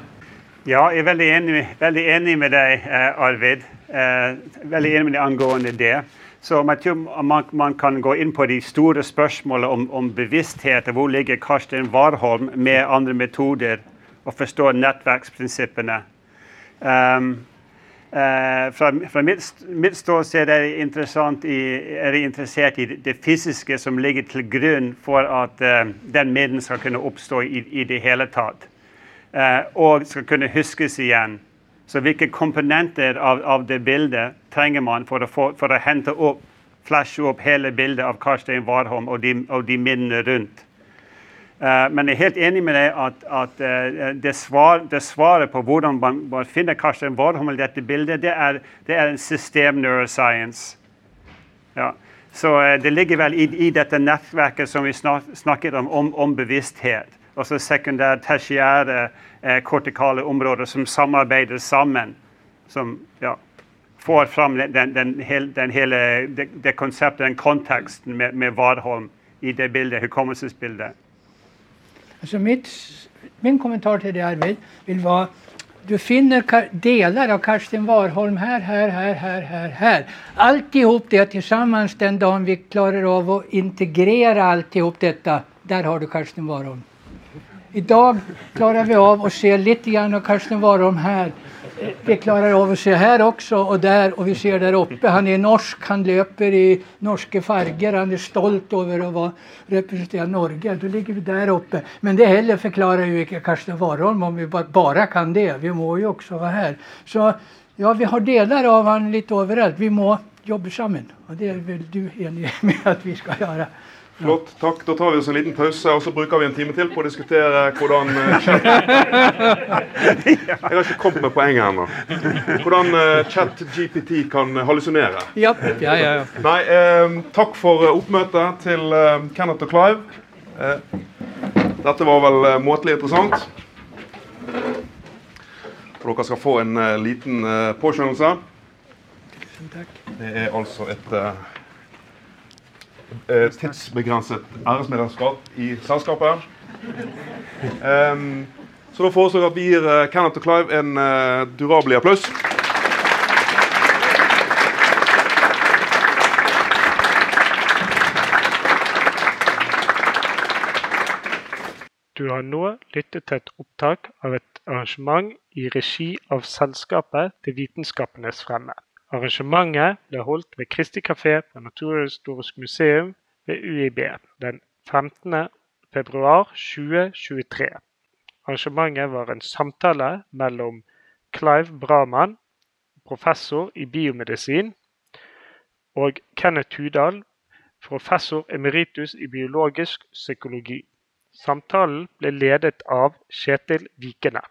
Ja, jeg er veldig enig, veldig enig med deg, eh, Arvid. Eh, veldig enig med deg angående det. Så man, man, man, kan gå inn på de store spørsmålene om, om bevissthet. Hvor ligger Karsten Warholm med andre metoder? Og forstå nettverksprinsippene. Um, uh, från, från mitt, mitt ståsted är, intressant i, är interessert i det fysiska som ligger till grund för att uh, den medlen ska kunna uppstå i, i det hela taget. Uh, och ska kunna huskas igen. Så vilka komponenter av, av, det bilden tränger man för att få, för att hämta upp, flasha upp hela bilden av Karsten Warholm och de, og de minnen runt? Eh, men jag är helt enig med dig att, att eh, eh, det, svar, det, svaret på hur man, man finner Karsten Warholm i dette det är det är en system neuroscience. Ja. Så det ligger väl i, i, detta nätverket som vi snak, snackade om, om, om bevissthet. så sekundære, tertiære, kortikala områden som samarbetar samman. Som ja, får fram den, den, den, den hela, det, det, konceptet, den kontexten med, med Warholm i det bildet, hukommelsesbildet. Alltså mitt, min kommentar till det Arvid vill vara du finner delar av Karsten Warholm här, här, här, här, här, här. Alltihop det tillsammans den dagen vi klarar av att integrera alltihop detta. Där har du Karsten Warholm. Idag klarar vi av att se lite grann av Karsten Warholm här. Vi klarar av att se här också och där och vi ser där uppe. Han är norsk, han löper i norska färger, han är stolt över att vara, representera Norge. Då ligger vi där uppe. Men det heller förklarar ju inte Karsten Warholm om vi bara kan det. Vi må ju också vara här. Så ja, vi har delar av han lite överallt. Vi må jobba samman och det är väl du enig med att vi ska göra. Flott. Takk. Da tar vi oss en liten pause, og så bruker vi en time til på å diskutere hvordan uh, chat Jeg har ikke kommet med poenget ennå. Hvordan uh, chat GPT kan hallusinere. Ja, ja, ja. Nei, uh, takk for oppmøtet til Kenneth og Clive. dette var vel måtelig interessant. Og dere skal få en liten påskjønnelse. Det er altså et eh, tidsbegrenset æresmedlemskap i selskapet. Um, ehm, så da foreslår jeg at vi gir uh, eh, Kenneth og Clive en eh, uh, durabelig applaus. Du har nå lyttet til et opptak av et arrangement i regi av Selskapet til vitenskapenes fremme. Arrangementet ble holdt ved Kristi kafé på Naturhistorisk museum ved UiB den 15. februar 2023. Arrangementet var en samtale mellom Clive Brahman, professor i biomedisin, og Kenneth Hudal, professor emeritus i biologisk psykologi. Samtalen ble ledet av Kjetil Vikene.